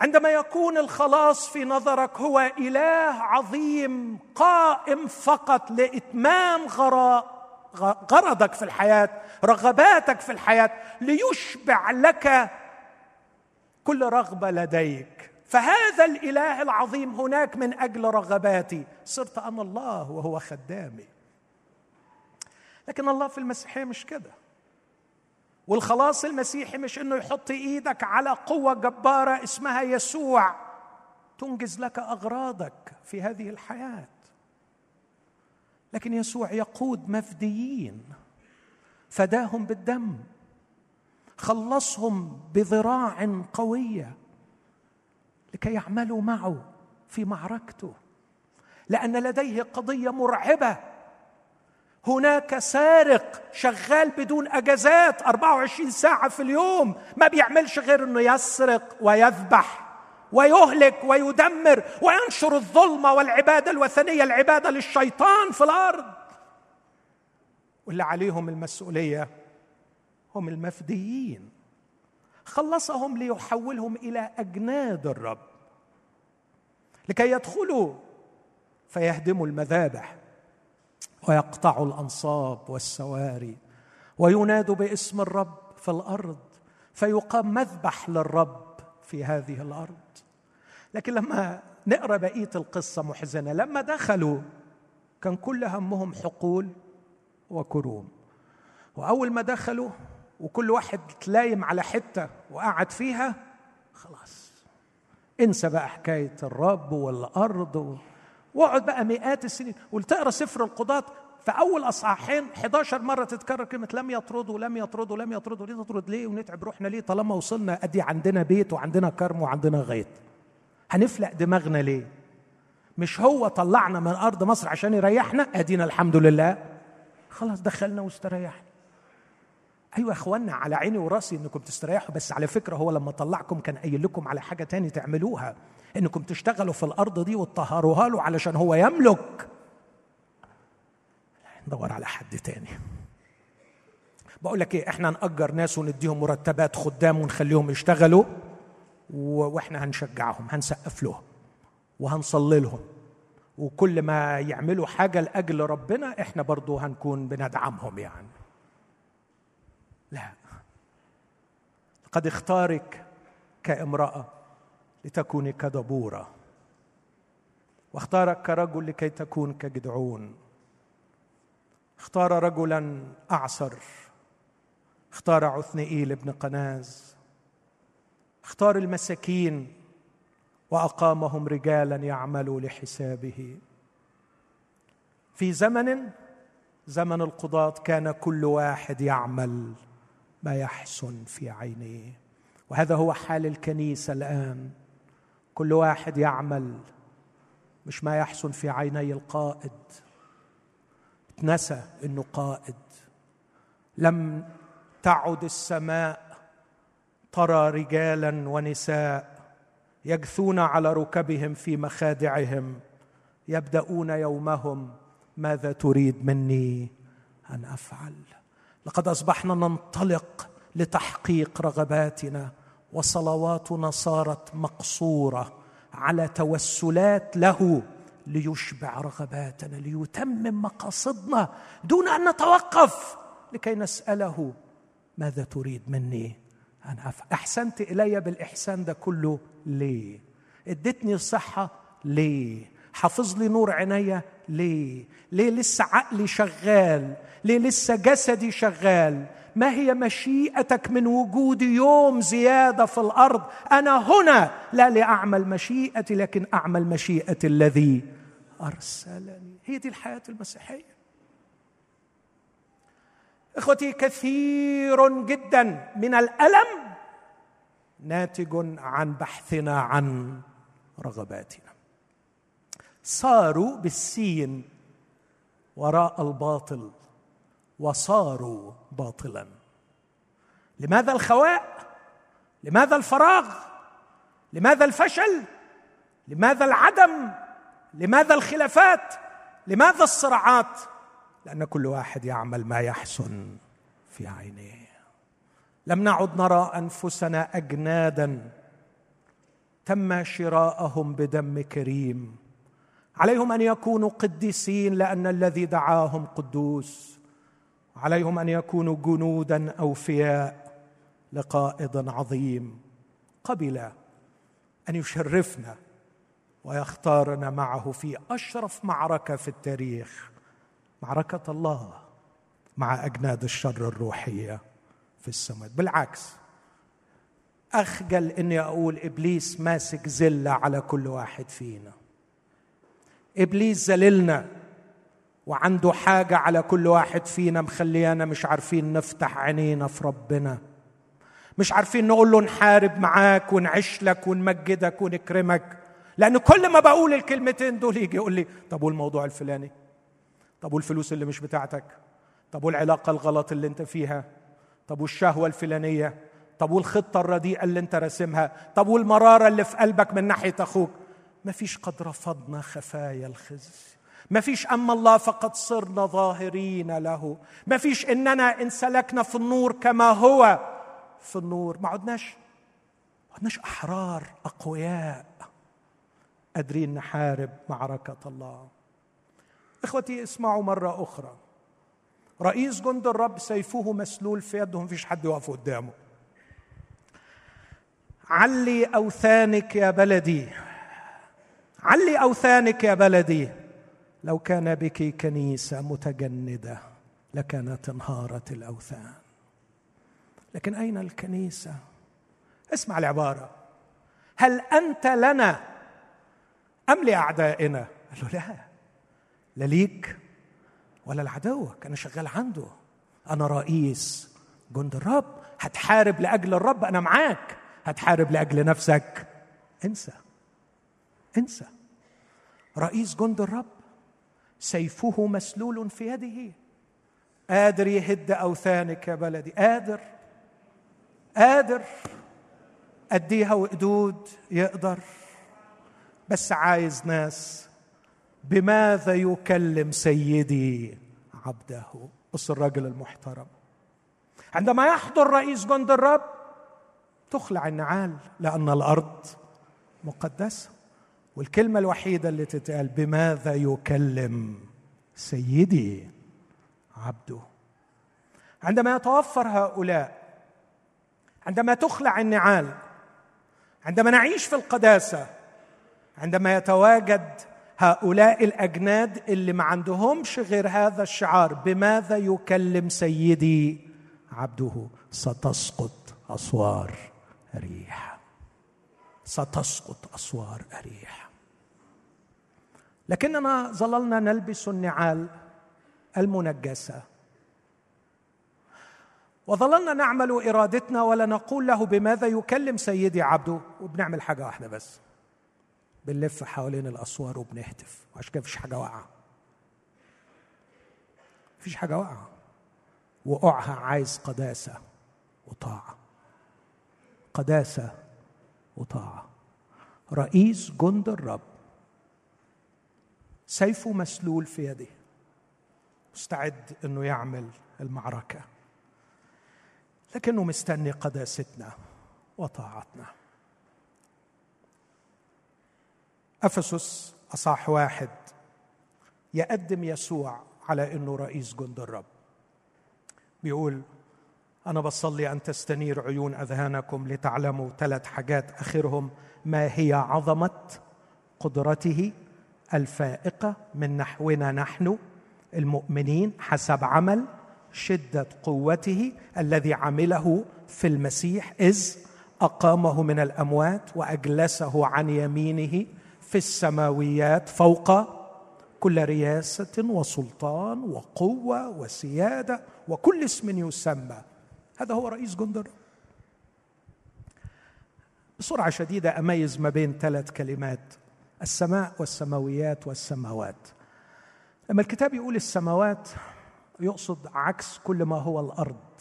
عندما يكون الخلاص في نظرك هو إله عظيم قائم فقط لإتمام غراء غرضك في الحياة رغباتك في الحياة ليشبع لك كل رغبة لديك. فهذا الإله العظيم هناك من أجل رغباتي. صرت أنا الله وهو خدامي. لكن الله في المسيحيه مش كده. والخلاص المسيحي مش إنه يحط إيدك على قوة جبارة اسمها يسوع. تنجز لك أغراضك في هذه الحياة. لكن يسوع يقود مفديين. فداهم بالدم. خلصهم بذراع قوية. لكي يعملوا معه في معركته. لأن لديه قضية مرعبة. هناك سارق شغال بدون أجازات 24 ساعة في اليوم ما بيعملش غير إنه يسرق ويذبح ويهلك ويدمر وينشر الظلمة والعبادة الوثنية العبادة للشيطان في الأرض. واللي عليهم المسؤولية هم المفديين. خلصهم ليحولهم إلى أجناد الرب. لكي يدخلوا فيهدموا المذابح ويقطعوا الأنصاب والسواري وينادوا باسم الرب في الأرض فيقام مذبح للرب في هذه الأرض. لكن لما نقرأ بقية القصة محزنة لما دخلوا كان كل همهم حقول وكروم. وأول ما دخلوا وكل واحد تلايم على حتة وقعد فيها خلاص. انسى بقى حكاية الرب والأرض و... واقعد بقى مئات السنين. وتقرا سفر القضاة في أول أصحاحين 11 مرة تتكرر كلمة لم يطردوا لم يطردوا لم يطردوا ليه تطرد؟ ليه ونتعب روحنا؟ ليه؟ طالما وصلنا أدي عندنا بيت وعندنا كرم وعندنا غيط. هنفلق دماغنا ليه؟ مش هو طلعنا من أرض مصر عشان يريحنا؟ أدينا الحمد لله. خلاص دخلنا واستريحنا. أيوه يا إخوانا على عيني وراسي إنكم تستريحوا بس على فكرة هو لما طلعكم كان قايل لكم على حاجة تاني تعملوها إنكم تشتغلوا في الأرض دي وتطهروها له علشان هو يملك. ندور على حد تاني. بقول لك إيه إحنا نأجر ناس ونديهم مرتبات خدام ونخليهم يشتغلوا وإحنا هنشجعهم هنسقف لهم وهنصلي لهم وكل ما يعملوا حاجة لأجل ربنا إحنا برضو هنكون بندعمهم يعني. لا. قد اختارك كامرأة لتكوني كدبورة واختارك كرجل لكي تكون كجدعون. اختار رجلا أعصر اختار عثنئيل ابن قناز. اختار المساكين وأقامهم رجالا يعملوا لحسابه. في زمن زمن القضاة كان كل واحد يعمل. ما يحسن في عينيه وهذا هو حال الكنيسة الآن. كل واحد يعمل مش ما يحسن في عيني القائد. نسى إنه قائد. لم تعد السماء ترى رجالا ونساء يجثون على ركبهم في مخادعهم يبدأون يومهم. ماذا تريد مني أن أفعل؟ لقد أصبحنا ننطلق لتحقيق رغباتنا وصلواتنا صارت مقصورة على توسلات له ليشبع رغباتنا ليتمم مقاصدنا دون أن نتوقف لكي نسأله ماذا تريد مني؟ ان افعل أحسنت إلي بالإحسان ده كله. ليه؟ ادتني الصحة. ليه؟ حافظ لي نور عينيا. ليه؟ ليه لسه عقلي شغال؟ ليه لسه جسدي شغال؟ ما هي مشيئتك من وجود يوم زيادة في الأرض؟ أنا هنا! لا لأعمل مشيئتي لكن أعمل مشيئة الذي أرسلني. هي دي الحياة المسيحية. إخوتي كثير جدا من الألم ناتج عن بحثنا عن رغباتنا. صاروا بالسين وراء الباطل وصاروا باطلا. لماذا الخواء؟ لماذا الفراغ؟ لماذا الفشل؟ لماذا العدم؟ لماذا الخلافات؟ لماذا الصراعات؟ لأن كل واحد يعمل ما يحسن في عينيه. لم نعد نرى أنفسنا اجنادا تم شراءهم بدم كريم. عليهم أن يكونوا قديسين لأن الذي دعاهم قدوس. عليهم أن يكونوا جنودا اوفياء لقائد عظيم قبل أن يشرفنا ويختارنا معه في أشرف معركة في التاريخ معركة الله مع أجناد الشر الروحية في السماء. بالعكس أخجل إني أقول إبليس ماسك زلة على كل واحد فينا. إبليس ذللنا وعنده حاجة على كل واحد فينا مخليانا مش عارفين نفتح عينينا في ربنا. مش عارفين نقول له نحارب معاك ونعيش لك ونمجدك ونكرمك. لأن كل ما بقول الكلمتين دول يجي يقول لي طب والموضوع الفلاني؟ طب والفلوس اللي مش بتاعتك؟ طب والعلاقة الغلط اللي انت فيها؟ طب والشهوة الفلانية؟ طب والخطة الرديئة اللي انت راسمها؟ طب والمرارة اللي في قلبك من ناحية أخوك؟ ما فيش قد رفضنا خفايا الخزي. ما فيش أما الله فقد صرنا ظاهرين له. ما فيش إننا إن سلكنا في النور كما هو في النور. ما عدناش ما عدناش أحرار أقوياء. قادرين نحارب معركة الله. إخوتي اسمعوا مرة أخرى. رئيس جند الرب سيفه مسلول في يده. مفيش حد يقف قدامه. علي أوثانك يا بلدي. علي أوثانك يا بلدي. لو كان بك كنيسة متجندة لكانت انهارت الأوثان. لكن أين الكنيسة؟ اسمع العبارة. هل أنت لنا أم لأعدائنا؟ قال له لا. لا ليك ولا لعدوك. أنا شغال عنده. أنا رئيس جند الرب. هتحارب لأجل الرب أنا معاك. هتحارب لأجل نفسك. انسى. انسى. رئيس جند الرب سيفه مسلول في يده. قادر يهد أوثانك يا بلدي. قادر. قادر. أديها وقدود يقدر. بس عايز ناس بماذا يكلم سيدي عبده؟ بص الراجل المحترم. عندما يحضر رئيس جند الرب تخلع النعال لأن الأرض مقدسة. والكلمة الوحيدة اللي تتقال بماذا يكلم سيدي عبده؟ عندما يتوفر هؤلاء عندما تخلع النعال عندما نعيش في القداسة عندما يتواجد هؤلاء الأجناد اللي ما عندهمش غير هذا الشعار بماذا يكلم سيدي عبده؟ ستسقط أسوار ريح ستسقط أسوار أريح. لكننا ظللنا نلبس النعال المنجسة. وظللنا نعمل إرادتنا ولا نقول له بماذا يكلم سيدي عبده. وبنعمل حاجة واحدة بس. بنلف حوالين الأسوار وبنهتف. عشان كده مفيش حاجة واقعة. مفيش حاجة واقعة. وقوعها عايز قداسة وطاعة. قداسة وطاعة. رئيس جند الرب. سيفه مسلول في يده. مستعد إنه يعمل المعركة. لكنه مستني قداستنا وطاعتنا. أفسس اصح واحد. يقدم يسوع على إنه رئيس جند الرب. بيقول أنا بصلي أن تستنير عيون أذهانكم لتعلموا ثلاث حاجات. آخرهم ما هي عظمة قدرته الفائقة من نحونا نحن المؤمنين حسب عمل شدة قوته الذي عمله في المسيح إذ أقامه من الأموات وأجلسه عن يمينه في السماويات فوق كل رياسة وسلطان وقوة وسيادة وكل اسم يسمى. هذا هو رئيس جند بسرعة شديدة أميز ما بين ثلاث كلمات السماء والسماويات والسماوات. لما الكتاب يقول السماوات يقصد عكس كل ما هو الأرض.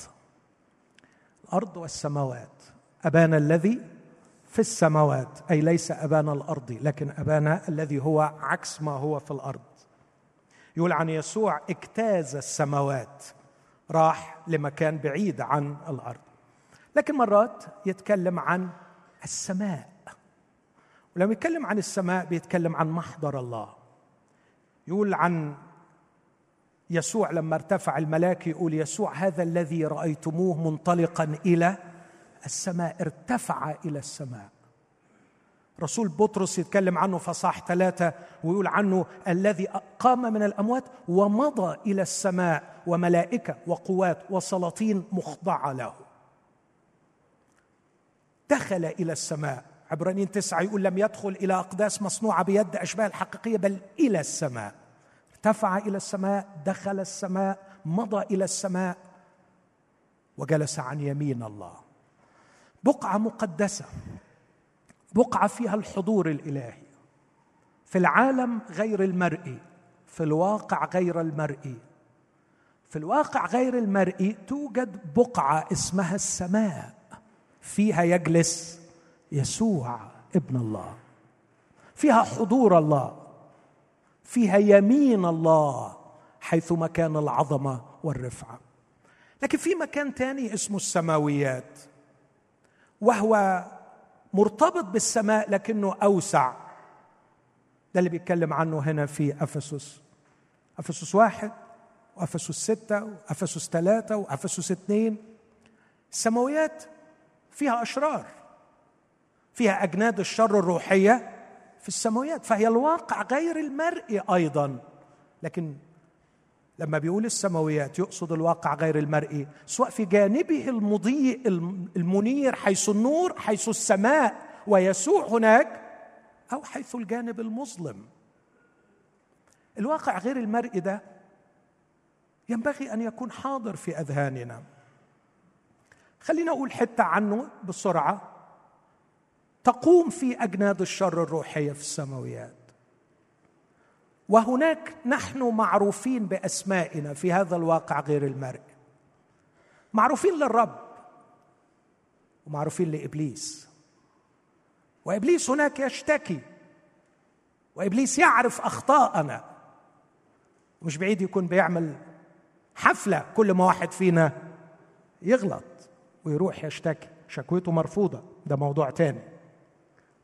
الأرض والسماوات. ابانا الذي في السماوات. أي ليس ابانا الارضي لكن ابانا الذي هو عكس ما هو في الأرض. يقول عن يسوع اجتاز السماوات. راح لمكان بعيد عن الأرض. لكن مرات يتكلم عن السماء. ولما يتكلم عن السماء بيتكلم عن محضر الله. يقول عن يسوع لما ارتفع الملاك يقول يسوع هذا الذي رأيتموه منطلقا إلى السماء ارتفع إلى السماء. رسول بطرس يتكلم عنه فصاح ثلاثة ويقول عنه الذي قام من الأموات ومضى إلى السماء وملائكة وقوات وسلاطين مخضعة له. دخل إلى السماء. عبرانيين تسعة يقول لم يدخل إلى أقداس مصنوعة بيد أشباه الحقيقية بل إلى السماء. ارتفع إلى السماء دخل السماء مضى إلى السماء وجلس عن يمين الله. بقعة مقدسة. بقعة فيها الحضور الإلهي. في العالم غير المرئي في الواقع غير المرئي. في الواقع غير المرئي توجد بقعة اسمها السماء. فيها يجلس يسوع ابن الله. فيها حضور الله. فيها يمين الله حيث مكان العظمة والرفعة. لكن في مكان تاني اسمه السماويات وهو مرتبط بالسماء لكنه أوسع. ده اللي بيتكلم عنه هنا في أفسس. أفسس واحد وأفسس ستة وأفسس ثلاثة وأفسس اثنين السماويات فيها أشرار فيها أجناد الشر الروحية في السماويات فهي الواقع غير المرئي أيضا لكن لما بيقول السماويات يقصد الواقع غير المرئي. سواء في جانبه المضيء المنير حيث النور حيث السماء ويسوع هناك أو حيث الجانب المظلم. الواقع غير المرئي ده ينبغي أن يكون حاضر في أذهاننا. خلينا أقول حتة عنه بسرعة. تقوم في أجناد الشر الروحية في السماويات. وهناك نحن معروفين بأسمائنا في هذا الواقع غير المرئي معروفين للرب ومعروفين لإبليس. وإبليس هناك يشتكي. وإبليس يعرف أخطاءنا. مش بعيد يكون بيعمل حفلة كل ما واحد فينا يغلط ويروح يشتكي. شكوته مرفوضة. ده موضوع تاني.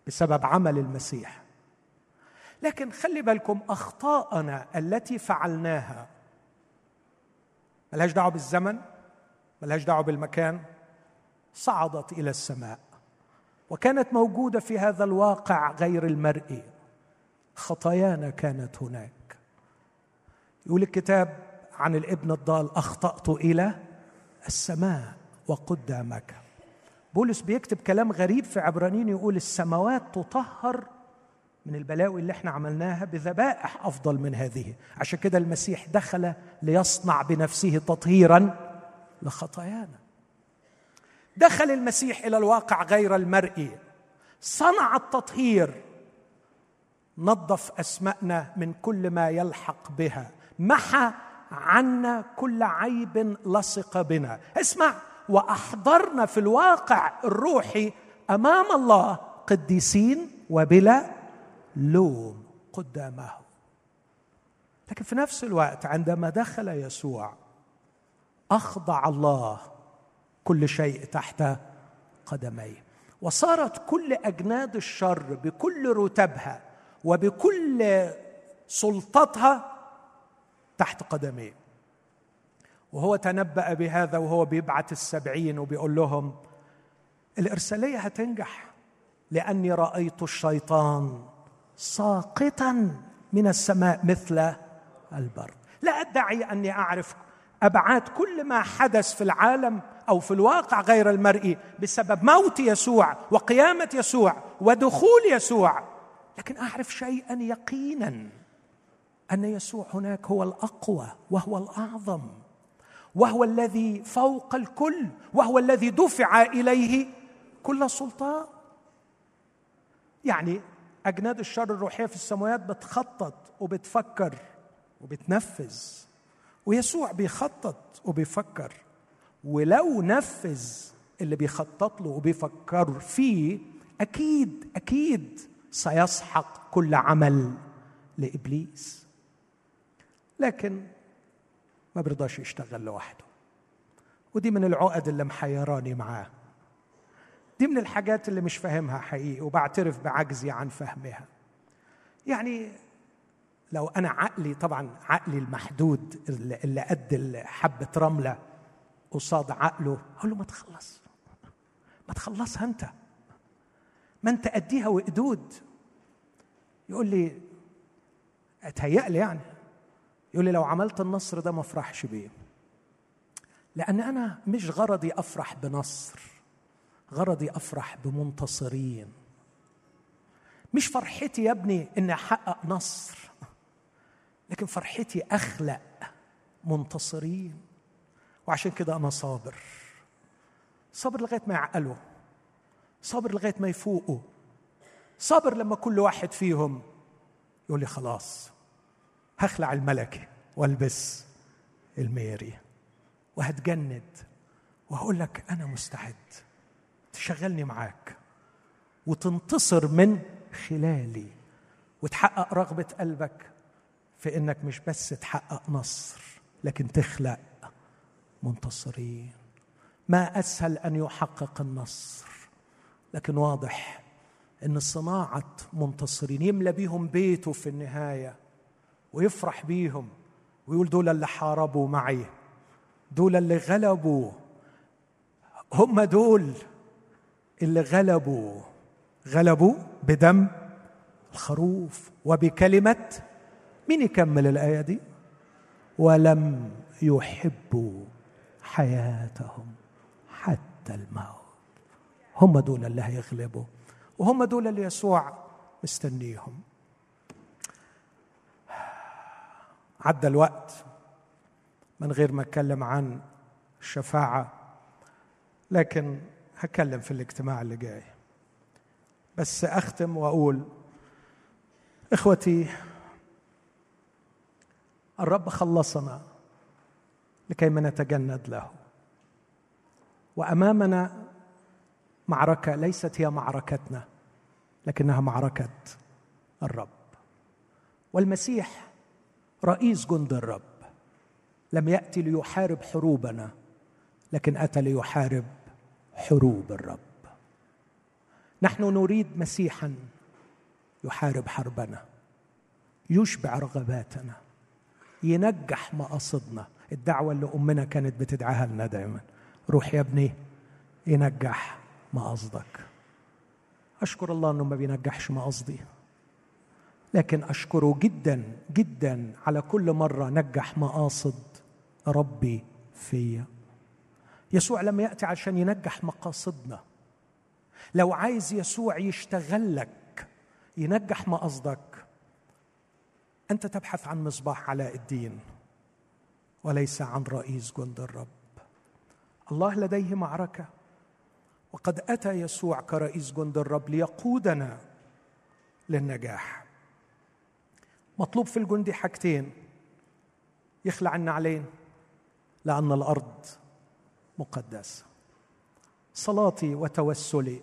بسبب عمل المسيح. لكن خلي بالكم أخطاءنا التي فعلناها. ملهاش دعوة بالزمن ملهاش دعوة بالمكان صعدت إلى السماء. وكانت موجودة في هذا الواقع غير المرئي. خطايانا كانت هناك. يقول الكتاب عن الابن الضال أخطأت إلى السماء وقدامك. بولس بيكتب كلام غريب في عبرانيين يقول السماوات تطهر من البلاوي اللي إحنا عملناها بذبائح أفضل من هذه. عشان كده المسيح دخل ليصنع بنفسه تطهيرا لخطايانا. دخل المسيح إلى الواقع غير المرئي. صنع التطهير. نظف أسماءنا من كل ما يلحق بها. محى عنا كل عيب لصق بنا. اسمع وأحضرنا في الواقع الروحي أمام الله قديسين وبلا لوم قدامه. لكن في نفس الوقت عندما دخل يسوع أخضع الله كل شيء تحت قدميه. وصارت كل أجناد الشر بكل رتبها وبكل سلطتها تحت قدميه. وهو تنبأ بهذا وهو بيبعت السبعين وبيقول لهم الإرسالية هتنجح لأني رأيت الشيطان ساقطا من السماء مثل البرد. لا أدعي أني أعرف أبعاد كل ما حدث في العالم أو في الواقع غير المرئي بسبب موت يسوع وقيامة يسوع ودخول يسوع. لكن أعرف شيئا يقينا أن يسوع هناك هو الأقوى وهو الأعظم وهو الذي فوق الكل وهو الذي دفع إليه كل سلطان. يعني أجناد الشر الروحية في السماوات بتخطط وبتفكر وبتنفذ. ويسوع بيخطط وبيفكر. ولو نفذ اللي بيخطط له وبيفكر فيه أكيد أكيد سيسحق كل عمل لإبليس. لكن ما بيرضاش يشتغل لوحده. ودي من العقد اللي محيراني معاه. دي من الحاجات اللي مش فاهمها حقيقي وبعترف بعجزي عن فهمها. يعني لو أنا عقلي طبعا عقلي المحدود اللي قد حبة رملة قصاد عقله أقول له ما تخلص. ما تخلصها أنت. ما أنت اديها وقدود. يقول لي أتهيألي يعني. يقول لي لو عملت النصر ده ما أفرحش بيه. لأن أنا مش غرضي أفرح بنصر. غرضي أفرح بمنتصرين. مش فرحتي يا ابني إني أحقق نصر لكن فرحتي أخلق منتصرين. وعشان كده أنا صابر. صابر لغاية ما يعقلوا. صابر لغاية ما يفوقوا. صابر لما كل واحد فيهم يقول لي خلاص هخلع الملكي والبس الميري وهتجند وهقول لك أنا مستعد. تشغلني معاك وتنتصر من خلالي وتحقق رغبة قلبك في إنك مش بس تحقق نصر لكن تخلق منتصرين. ما أسهل أن يحقق النصر لكن واضح إن صناعة منتصرين يملى بيهم بيته في النهاية ويفرح بيهم ويقول دول اللي حاربوا معي دول اللي غلبوا هم دول اللي غلبوا غلبوا بدم الخروف وبكلمة مين يكمل الآية دي؟ ولم يحبوا حياتهم حتى الموت. هم دول اللي هيغلبوا وهم دول اللي يسوع مستنيهم. عدى الوقت من غير ما أتكلم عن الشفاعة لكن هتكلم في الاجتماع اللي جاي. بس أختم وأقول إخوتي الرب خلصنا لكي ما نتجند له. وأمامنا معركة ليست هي معركتنا لكنها معركة الرب. والمسيح رئيس جند الرب لم يأتي ليحارب حروبنا لكن أتى ليحارب حروب الرب. نحن نريد مسيحا يحارب حربنا يشبع رغباتنا ينجح مقاصدنا. الدعوة اللي أمنا كانت بتدعاها لنا دائما روح يا ابني ينجح مقاصدك. أشكر الله إنه ما بينجحش مقاصدي. لكن أشكره جدا جدا على كل مرة نجح مقاصد ربي فيا. يسوع لم يأتي عشان ينجح مقاصدنا. لو عايز يسوع يشتغل لك ينجح مقاصدك أنت تبحث عن مصباح علاء الدين وليس عن رئيس جند الرب. الله لديه معركة وقد أتى يسوع كرئيس جند الرب ليقودنا للنجاح. مطلوب في الجندي حاجتين يخلع النعلين لأن الأرض مقدسة صلاتي وتوسلي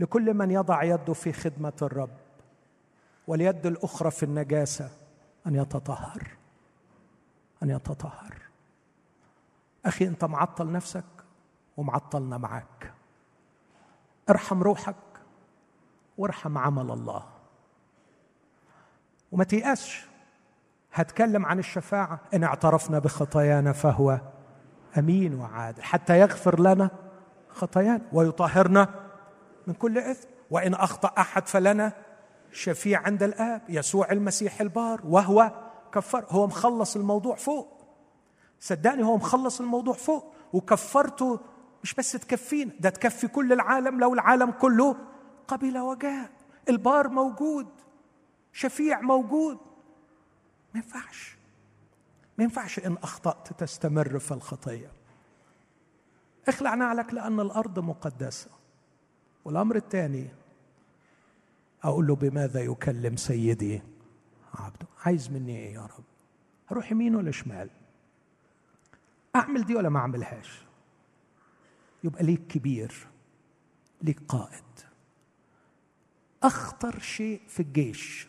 لكل من يضع يده في خدمة الرب واليد الأخرى في النجاسة أن يتطهر. أن يتطهر. أخي أنت معطل نفسك ومعطلنا معك. ارحم روحك وارحم عمل الله. وما تيأسش هتكلم عن الشفاعة. إن اعترفنا بخطايانا فهو أمين وعادل حتى يغفر لنا خطايانا ويطهرنا من كل إثم. وإن أخطأ أحد فلنا شفيع عند الآب يسوع المسيح البار وهو كفر. هو مخلص الموضوع فوق. صدقني هو مخلص الموضوع فوق. وكفرته مش بس تكفينا ده تكفي كل العالم. لو العالم كله قبل وجاء البار موجود شفيع موجود. ما ينفعش. ما ينفعش إن أخطأت تستمر في الخطية. اخلع نعلك لأن الأرض مقدسة. والأمر الثاني أقول له بماذا يكلم سيدي عبده؟ عايز مني إيه يا رب؟ أروح يمين ولا شمال؟ أعمل دي ولا ما أعملهاش؟ يبقى ليك كبير ليك قائد. أخطر شيء في الجيش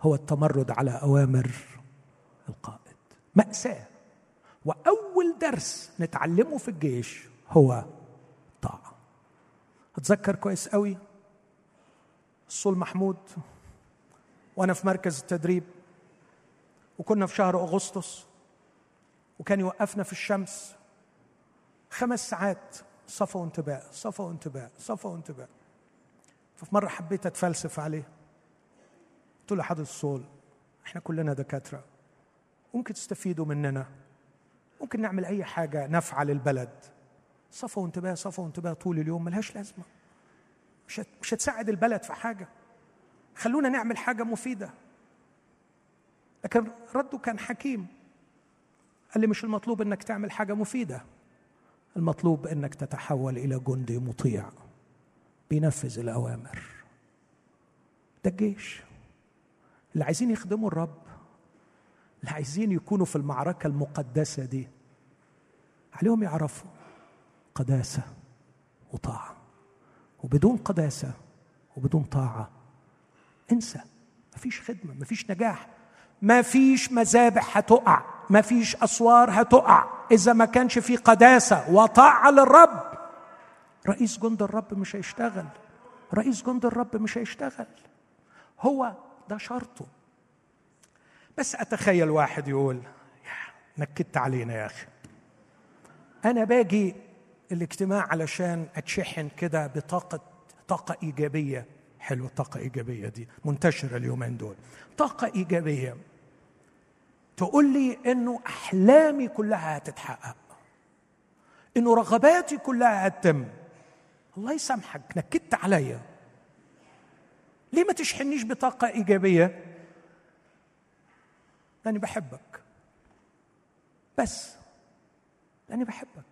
هو التمرد على أوامر القائد. مأساة. وأول درس نتعلمه في الجيش هو طاعة. اتذكر كويس قوي الصول محمود وأنا في مركز التدريب وكنا في شهر أغسطس وكان يوقفنا في الشمس. خمس ساعات صفا وانتباه صفا وانتباه صفا وانتباه. ففي مرة حبيت أتفلسف عليه. قلت له حضرة الصول إحنا كلنا دكاترة. ممكن تستفيدوا مننا. ممكن نعمل أي حاجة نافعه للبلد صفا وانتباه صفا وانتباه طول اليوم ملهاش لازمة. مش مش هتساعد البلد في حاجة. خلونا نعمل حاجة مفيدة. لكن رده كان حكيم. قال لي مش المطلوب إنك تعمل حاجة مفيدة. المطلوب إنك تتحول إلى جندي مطيع. بينفذ الأوامر. ده الجيش. اللي عايزين يخدموا الرب اللي عايزين يكونوا في المعركة المقدسة دي. عليهم يعرفوا قداسة وطاعة. وبدون قداسة وبدون طاعة. انسى. مفيش خدمة مفيش نجاح. مفيش مذابح هتقع. مفيش أسوار هتقع. إذا ما كانش في قداسة وطاعة للرب. رئيس جند الرب مش هيشتغل. رئيس جند الرب مش هيشتغل. هو ده شرطه. بس أتخيل واحد يقول نكدت علينا يا أخي. أنا باجي الاجتماع علشان أتشحن كده بطاقة طاقة إيجابية. حلوة طاقه إيجابية دي منتشرة اليومين دول. طاقة إيجابية. تقول لي إنه أحلامي كلها هتتحقق. إنه رغباتي كلها هتتم. الله يسامحك نكدت عليا. ليه ما تشحنيش بطاقة إيجابية؟ لأني بحبك. بس لأني بحبك.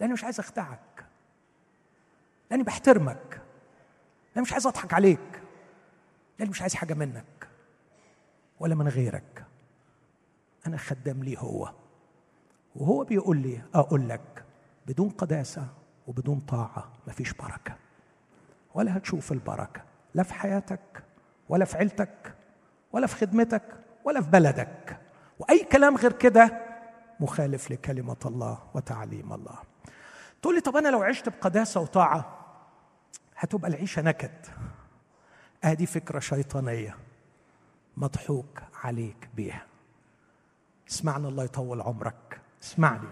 لأني مش عايز أخدعك. لأني بحترمك. لأني مش عايز أضحك عليك. لأني مش عايز حاجة منك. ولا من غيرك. أنا خدام ليه هو؟ وهو بيقول لي أقول لك بدون قداسة وبدون طاعة مفيش بركة. ولا هتشوف البركة. لا في حياتك ولا في عيلتك ولا في خدمتك ولا في بلدك. وأي كلام غير كده مخالف لكلمة الله وتعليم الله. تقول لي طب أنا لو عشت بقداسة وطاعة هتبقى العيشة نكد. ادي فكرة شيطانية مضحوك عليك بيها. اسمعني الله يطول عمرك. اسمعني.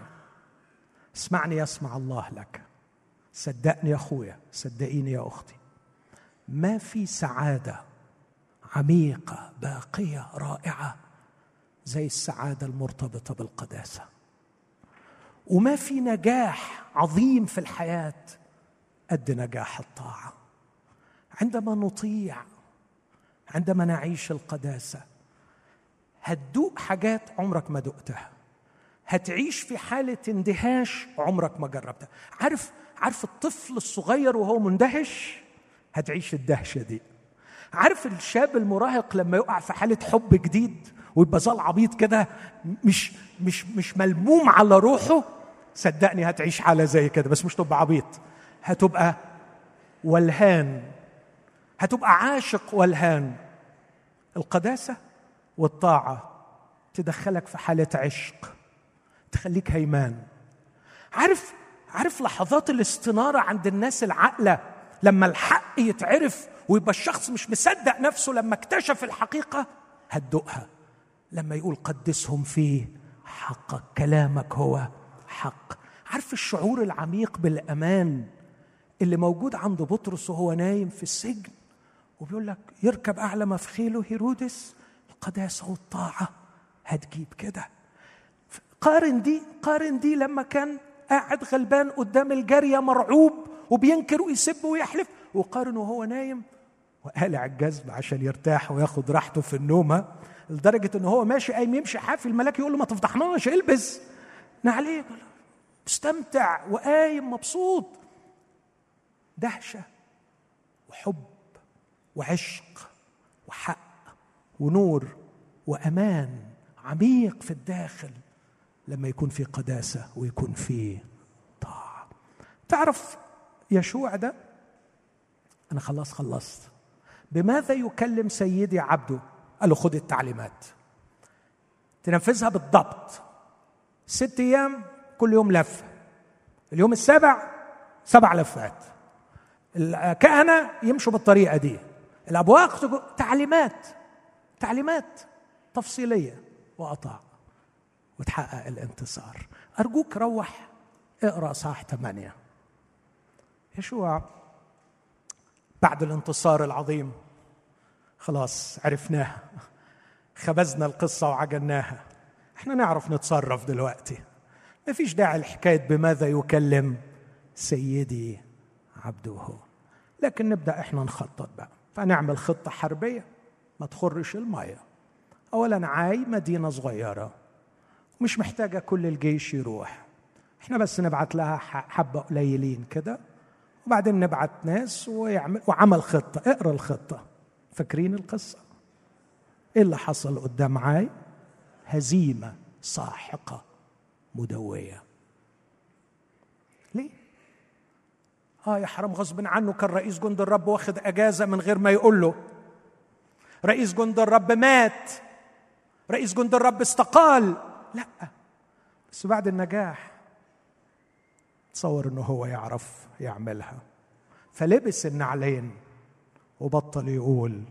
اسمعني يسمع الله لك. صدقني يا أخويا صدقيني يا أختي. ما في سعادة عميقة باقية رائعة زي السعادة المرتبطة بالقداسة. وما في نجاح عظيم في الحياة قد نجاح الطاعة. عندما نطيع عندما نعيش القداسة هتدوق حاجات عمرك ما دقتها. هتعيش في حالة اندهاش عمرك ما جربتها. عارف عارف الطفل الصغير وهو مندهش؟ هتعيش الدهشة دي. عارف الشاب المراهق لما يقع في حالة حب جديد ويبقى زال عبيط كده مش مش مش ملموم على روحه صدقني هتعيش حالة زي كده بس مش تبقى عبيط. هتبقى ولهان هتبقى عاشق ولهان القداسة والطاعة تدخلك في حالة عشق تخليك هيمان. عارف عارف لحظات الاستنارة عند الناس العاقلة؟ لما الحق يتعرف ويبقى الشخص مش مصدق نفسه لما اكتشف الحقيقة هتدوقها. لما يقول قدسهم فيه حقك كلامك هو حق. عارف الشعور العميق بالأمان اللي موجود عند بطرس وهو نايم في السجن؟ وبيقول لك يركب أعلى ما في خيله هيرودس القداسة والطاعة. هتجيب كده. قارن دي قارن دي لما كان قاعد غلبان قدام الجارية مرعوب وبينكر ويسب ويحلف وقارن وهو نايم وقالع الجذب عشان يرتاح وياخد راحته في النومة لدرجة إن هو ماشي قايم يمشي حافي الملاك يقول له ما تفضحناش البس. نعليك مستمتع وقايم مبسوط. دهشة وحب وعشق وحق ونور وأمان عميق في الداخل لما يكون في قداسة ويكون في طاعة. تعرف يشوع ده؟ أنا خلاص خلصت. بماذا يكلم سيدي عبده؟ قال له خد التعليمات. تنفذها بالضبط. ست أيام كل يوم لفه اليوم السابع سبع لفات. الكهنه يمشوا بالطريقة دي. الأبواق تعليمات تعليمات تفصيلية. وأطاع. وتحقق الانتصار. أرجوك روح اقرأ صح ثمانية. يشوع بعد الانتصار العظيم. خلاص عرفناها. خبزنا القصة وعجناها. إحنا نعرف نتصرف دلوقتي. ما فيش داعي لحكاية بماذا يكلم سيدي عبده. لكن نبدأ إحنا نخطط بقى. فنعمل خطة حربية ما تخرش المية. اولا عاي مدينة صغيرة. مش محتاجة كل الجيش يروح. إحنا بس نبعت لها حبة قليلين كده. وبعدين نبعت ناس ويعمل وعمل خطة. اقرأ الخطة. فاكرين القصة؟ إيه اللي حصل قدام عاي؟ هزيمة ساحقة مدوية. ليه؟ آه يا حرام غصب عنه كان رئيس جند الرب واخد أجازة من غير ما يقول له. رئيس جند الرب مات. رئيس جند الرب استقال. لا. بس بعد النجاح تصور إنه هو يعرف يعملها. فلبس النعلين وبطل يقول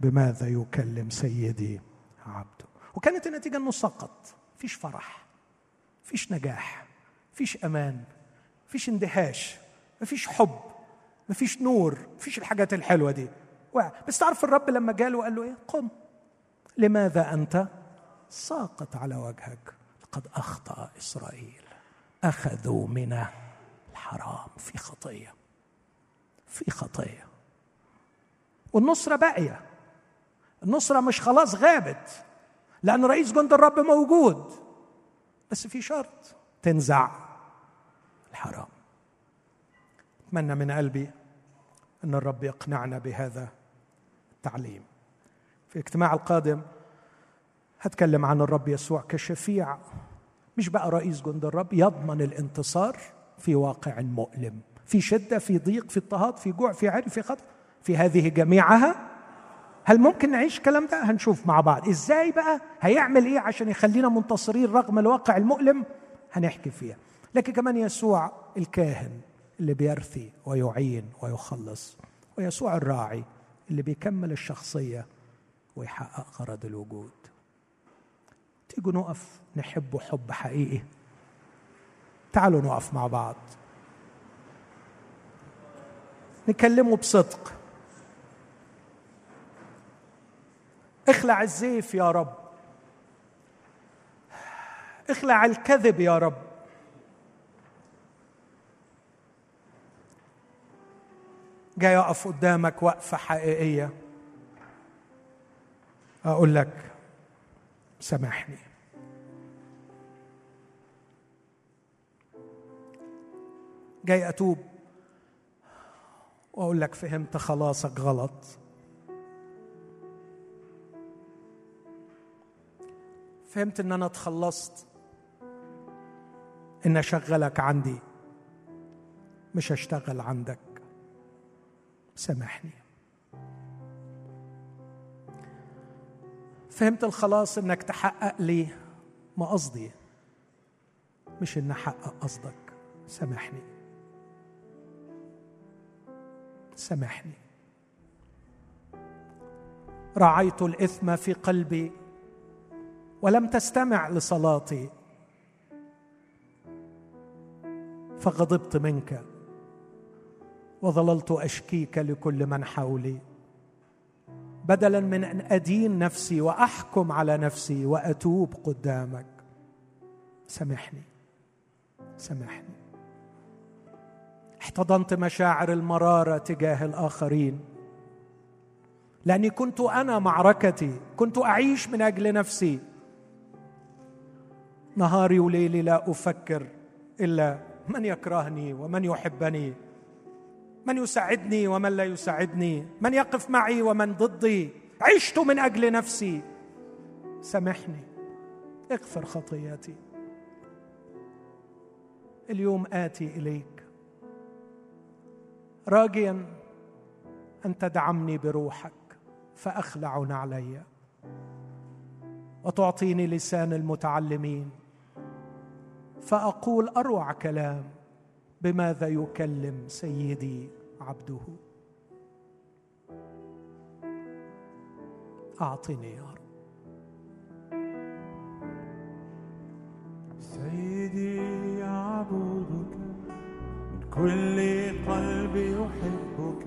بماذا يكلم سيدي عبده. وكانت النتيجة إنه سقط. فيش فرح فيش نجاح فيش أمان فيش اندهاش مفيش حب مفيش نور مفيش الحاجات الحلوة دي. بس تعرف الرب لما جاله قال له إيه؟ قم. لماذا أنت ساقط على وجهك؟ لقد أخطأ إسرائيل. أخذوا من الحرام في خطية في خطية. والنصرة باقية. النصرة مش خلاص غابت لأن رئيس جند الرب موجود. بس في شرط تنزع الحرام. أتمنى من قلبي إن الرب يقنعنا بهذا التعليم. في الاجتماع القادم هتكلم عن الرب يسوع كشفيع. مش بقى رئيس جند الرب يضمن الانتصار في واقع مؤلم في شدة في ضيق في اضطهاد في جوع في عري في خطر في هذه جميعها. هل ممكن نعيش الكلام ده؟ هنشوف مع بعض. إزاي بقى؟ هيعمل إيه عشان يخلينا منتصرين رغم الواقع المؤلم؟ هنحكي فيها. لكن كمان يسوع الكاهن اللي بيرثي ويعين ويخلص ويسوع الراعي اللي بيكمل الشخصية ويحقق غرض الوجود. تيجوا نقف نحبه حب حقيقي؟ تعالوا نقف مع بعض. نكلمه بصدق. اخلع الزيف يا رب. اخلع الكذب يا رب. جاي اقف قدامك وقفة حقيقية. أقول لك سامحني. جاي أتوب وأقول لك فهمت خلاصك غلط. فهمت إن أنا اتخلصت. إن أشغلك عندي. مش هشتغل عندك. سامحني. فهمت الخلاص إنك تحقق لي ما قصدي. مش إن أحقق قصدك. سامحني. سامحني. راعيت الإثم في قلبي ولم تستمع لصلاتي. فغضبت منك وظللت أشكيك لكل من حولي. بدلا من أن أدين نفسي وأحكم على نفسي وأتوب قدامك. سامحني. سامحني. احتضنت مشاعر المرارة تجاه الآخرين. لأني كنت أنا معركتي. كنت أعيش من أجل نفسي. نهاري وليلي لا أفكر إلا من يكرهني ومن يحبني. من يساعدني ومن لا يساعدني؟ من يقف معي ومن ضدي؟ عشت من أجل نفسي. سامحني. اغفر خطياتي. اليوم آتي إليك. راجيا أن تدعمني بروحك فاخلع نعلي وتعطيني لسان المتعلمين فأقول أروع كلام. بماذا يكلم سيدي عبده؟ أعطني يا رب. سيدي يعبدك من كل قلبي يحبك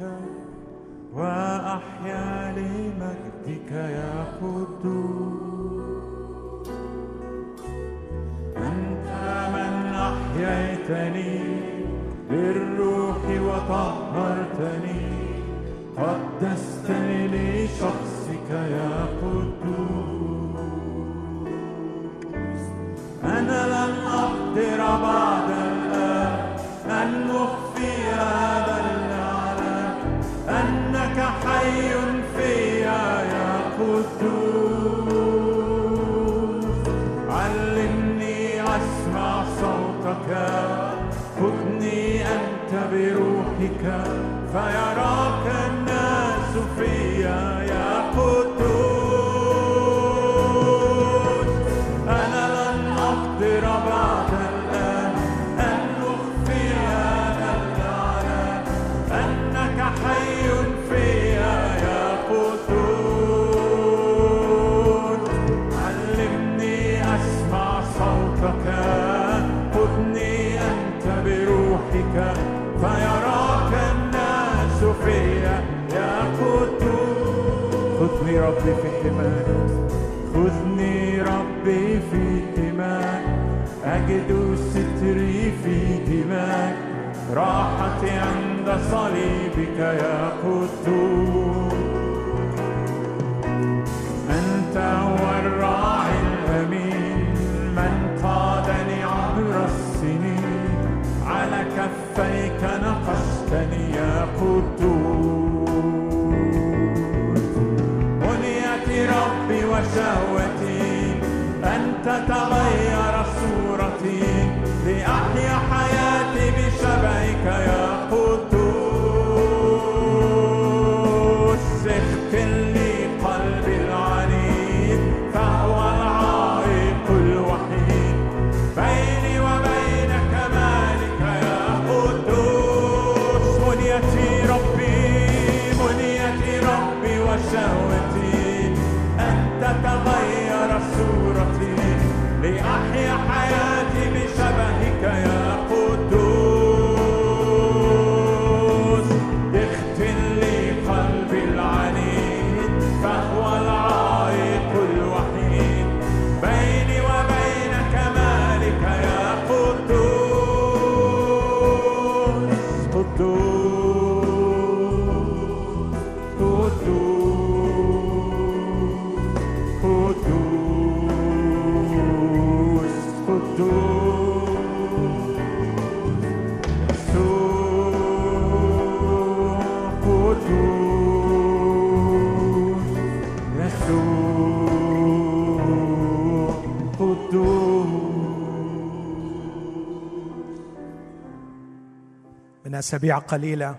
وأحيا لمجدك يا قدوس. أنت من أحييتني بالروح وطهرتني قدستني لشخصك يا قدوس. أنا لن أقدر بعد Fire حماك خذني ربي في حماك أجد ستري في دماك راحتي عند صليبك يا قدوس. من اسابيع قليله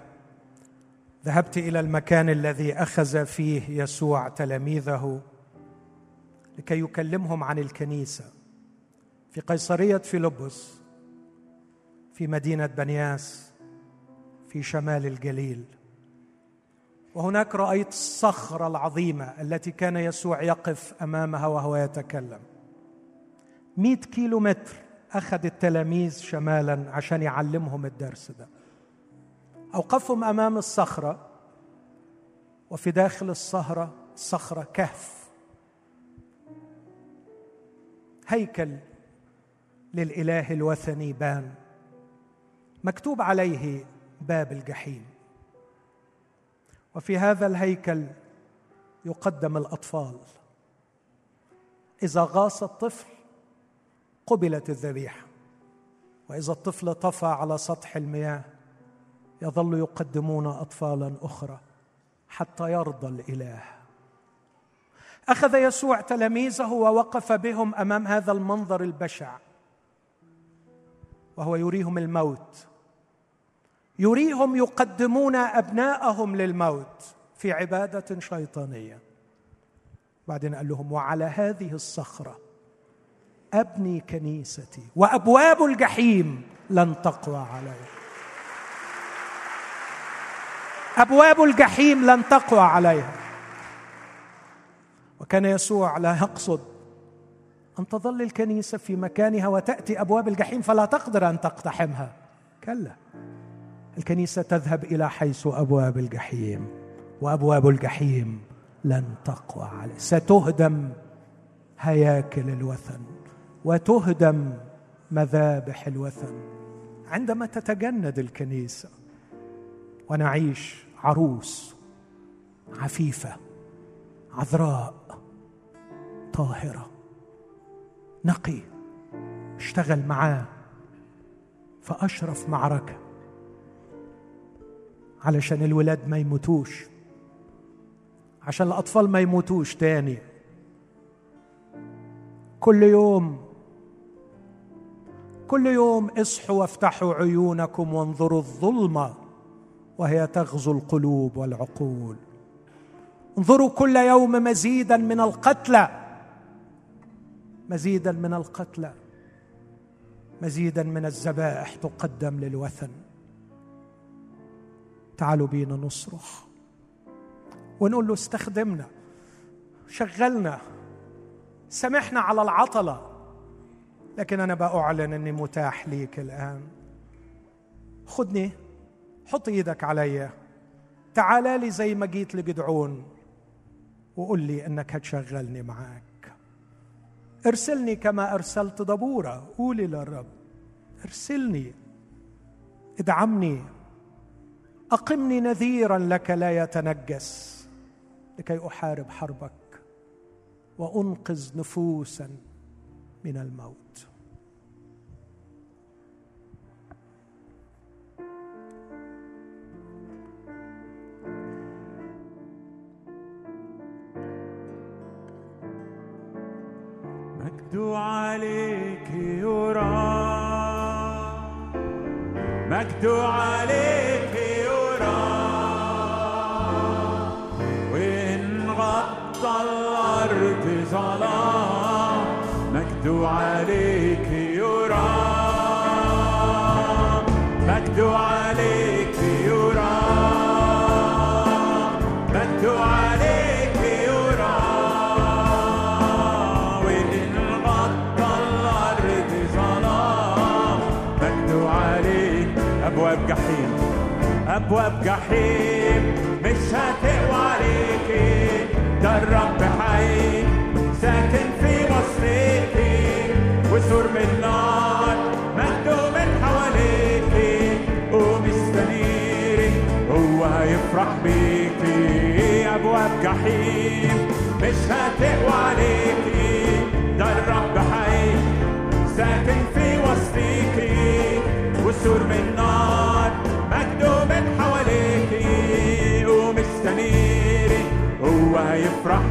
ذهبت إلى المكان الذي أخذ فيه يسوع تلاميذه لكي يكلمهم عن الكنيسة في قيصرية فيلبس في مدينة بنياس في شمال الجليل. وهناك رأيت الصخرة العظيمة التي كان يسوع يقف أمامها وهو يتكلم. مئة كيلو متر أخذ التلاميذ شمالا عشان يعلمهم الدرس ده. أوقفهم أمام الصخرة وفي داخل الصخرة الصخرة كهف. هيكل للإله الوثني بان. مكتوب عليه باب الجحيم. وفي هذا الهيكل يقدم الأطفال. إذا غاص الطفل قبلت الذبيحة وإذا الطفل طفى على سطح المياه يظل يقدمون أطفالا أخرى حتى يرضى الإله. أخذ يسوع تلاميذه ووقف بهم أمام هذا المنظر البشع وهو يريهم الموت. يريهم يقدمون أبناءهم للموت في عبادة شيطانية. بعدين قال لهم وعلى هذه الصخرة أبني كنيستي وأبواب الجحيم لن تقوى عليها. أبواب الجحيم لن تقوى عليها. وكان يسوع لا يقصد أن تظل الكنيسة في مكانها وتأتي أبواب الجحيم فلا تقدر أن تقتحمها. كلا الكنيسة تذهب إلى حيث أبواب الجحيم وأبواب الجحيم لن تقوى عليه ستهدم هياكل الوثن وتهدم مذابح الوثن. عندما تتجند الكنيسة ونعيش عروس عفيفة عذراء طاهرة. نقي اشتغل معاه. فأشرف معركة. علشان الولاد ما يموتوش. عشان الأطفال ما يموتوش تاني. كل يوم كل يوم اصحوا وافتحوا عيونكم وانظروا الظلمة. وهي تغزو القلوب والعقول. انظروا كل يوم مزيدا من القتلى مزيدا من القتلى مزيدا من الذبائح تقدم للوثن. تعالوا بينا نصرخ. ونقول له استخدمنا. شغلنا. سامحنا على العطلة. لكن أنا بأعلن أني متاح ليك الآن. خدني حط إيدك عليا تعال لي زي ما جيت لجدعون. وقول لي إنك هتشغلني معاك. ارسلني كما أرسلت دبورة. قولي للرب ارسلني. ادعمني. أقمني نذيرا لك لا يتنجس لكي أحارب حربك وأنقذ نفوسا من الموت. عليك يرى. مجد عليك يرى. وإن غطى الأرض ظلام مجد عليك يرى. مجد عليك أبواب جحيم مش هتقوى عليكي. ده الرب حي ساكن في وسطيكي وسور من نار مكتوب من حواليكي. ومستنيري هو هيفرح بيكي. أبواب جحيم مش هتقوى عليكي. ده الرب حي ساكن في وسطيكي. وسور من نار هو هيفرح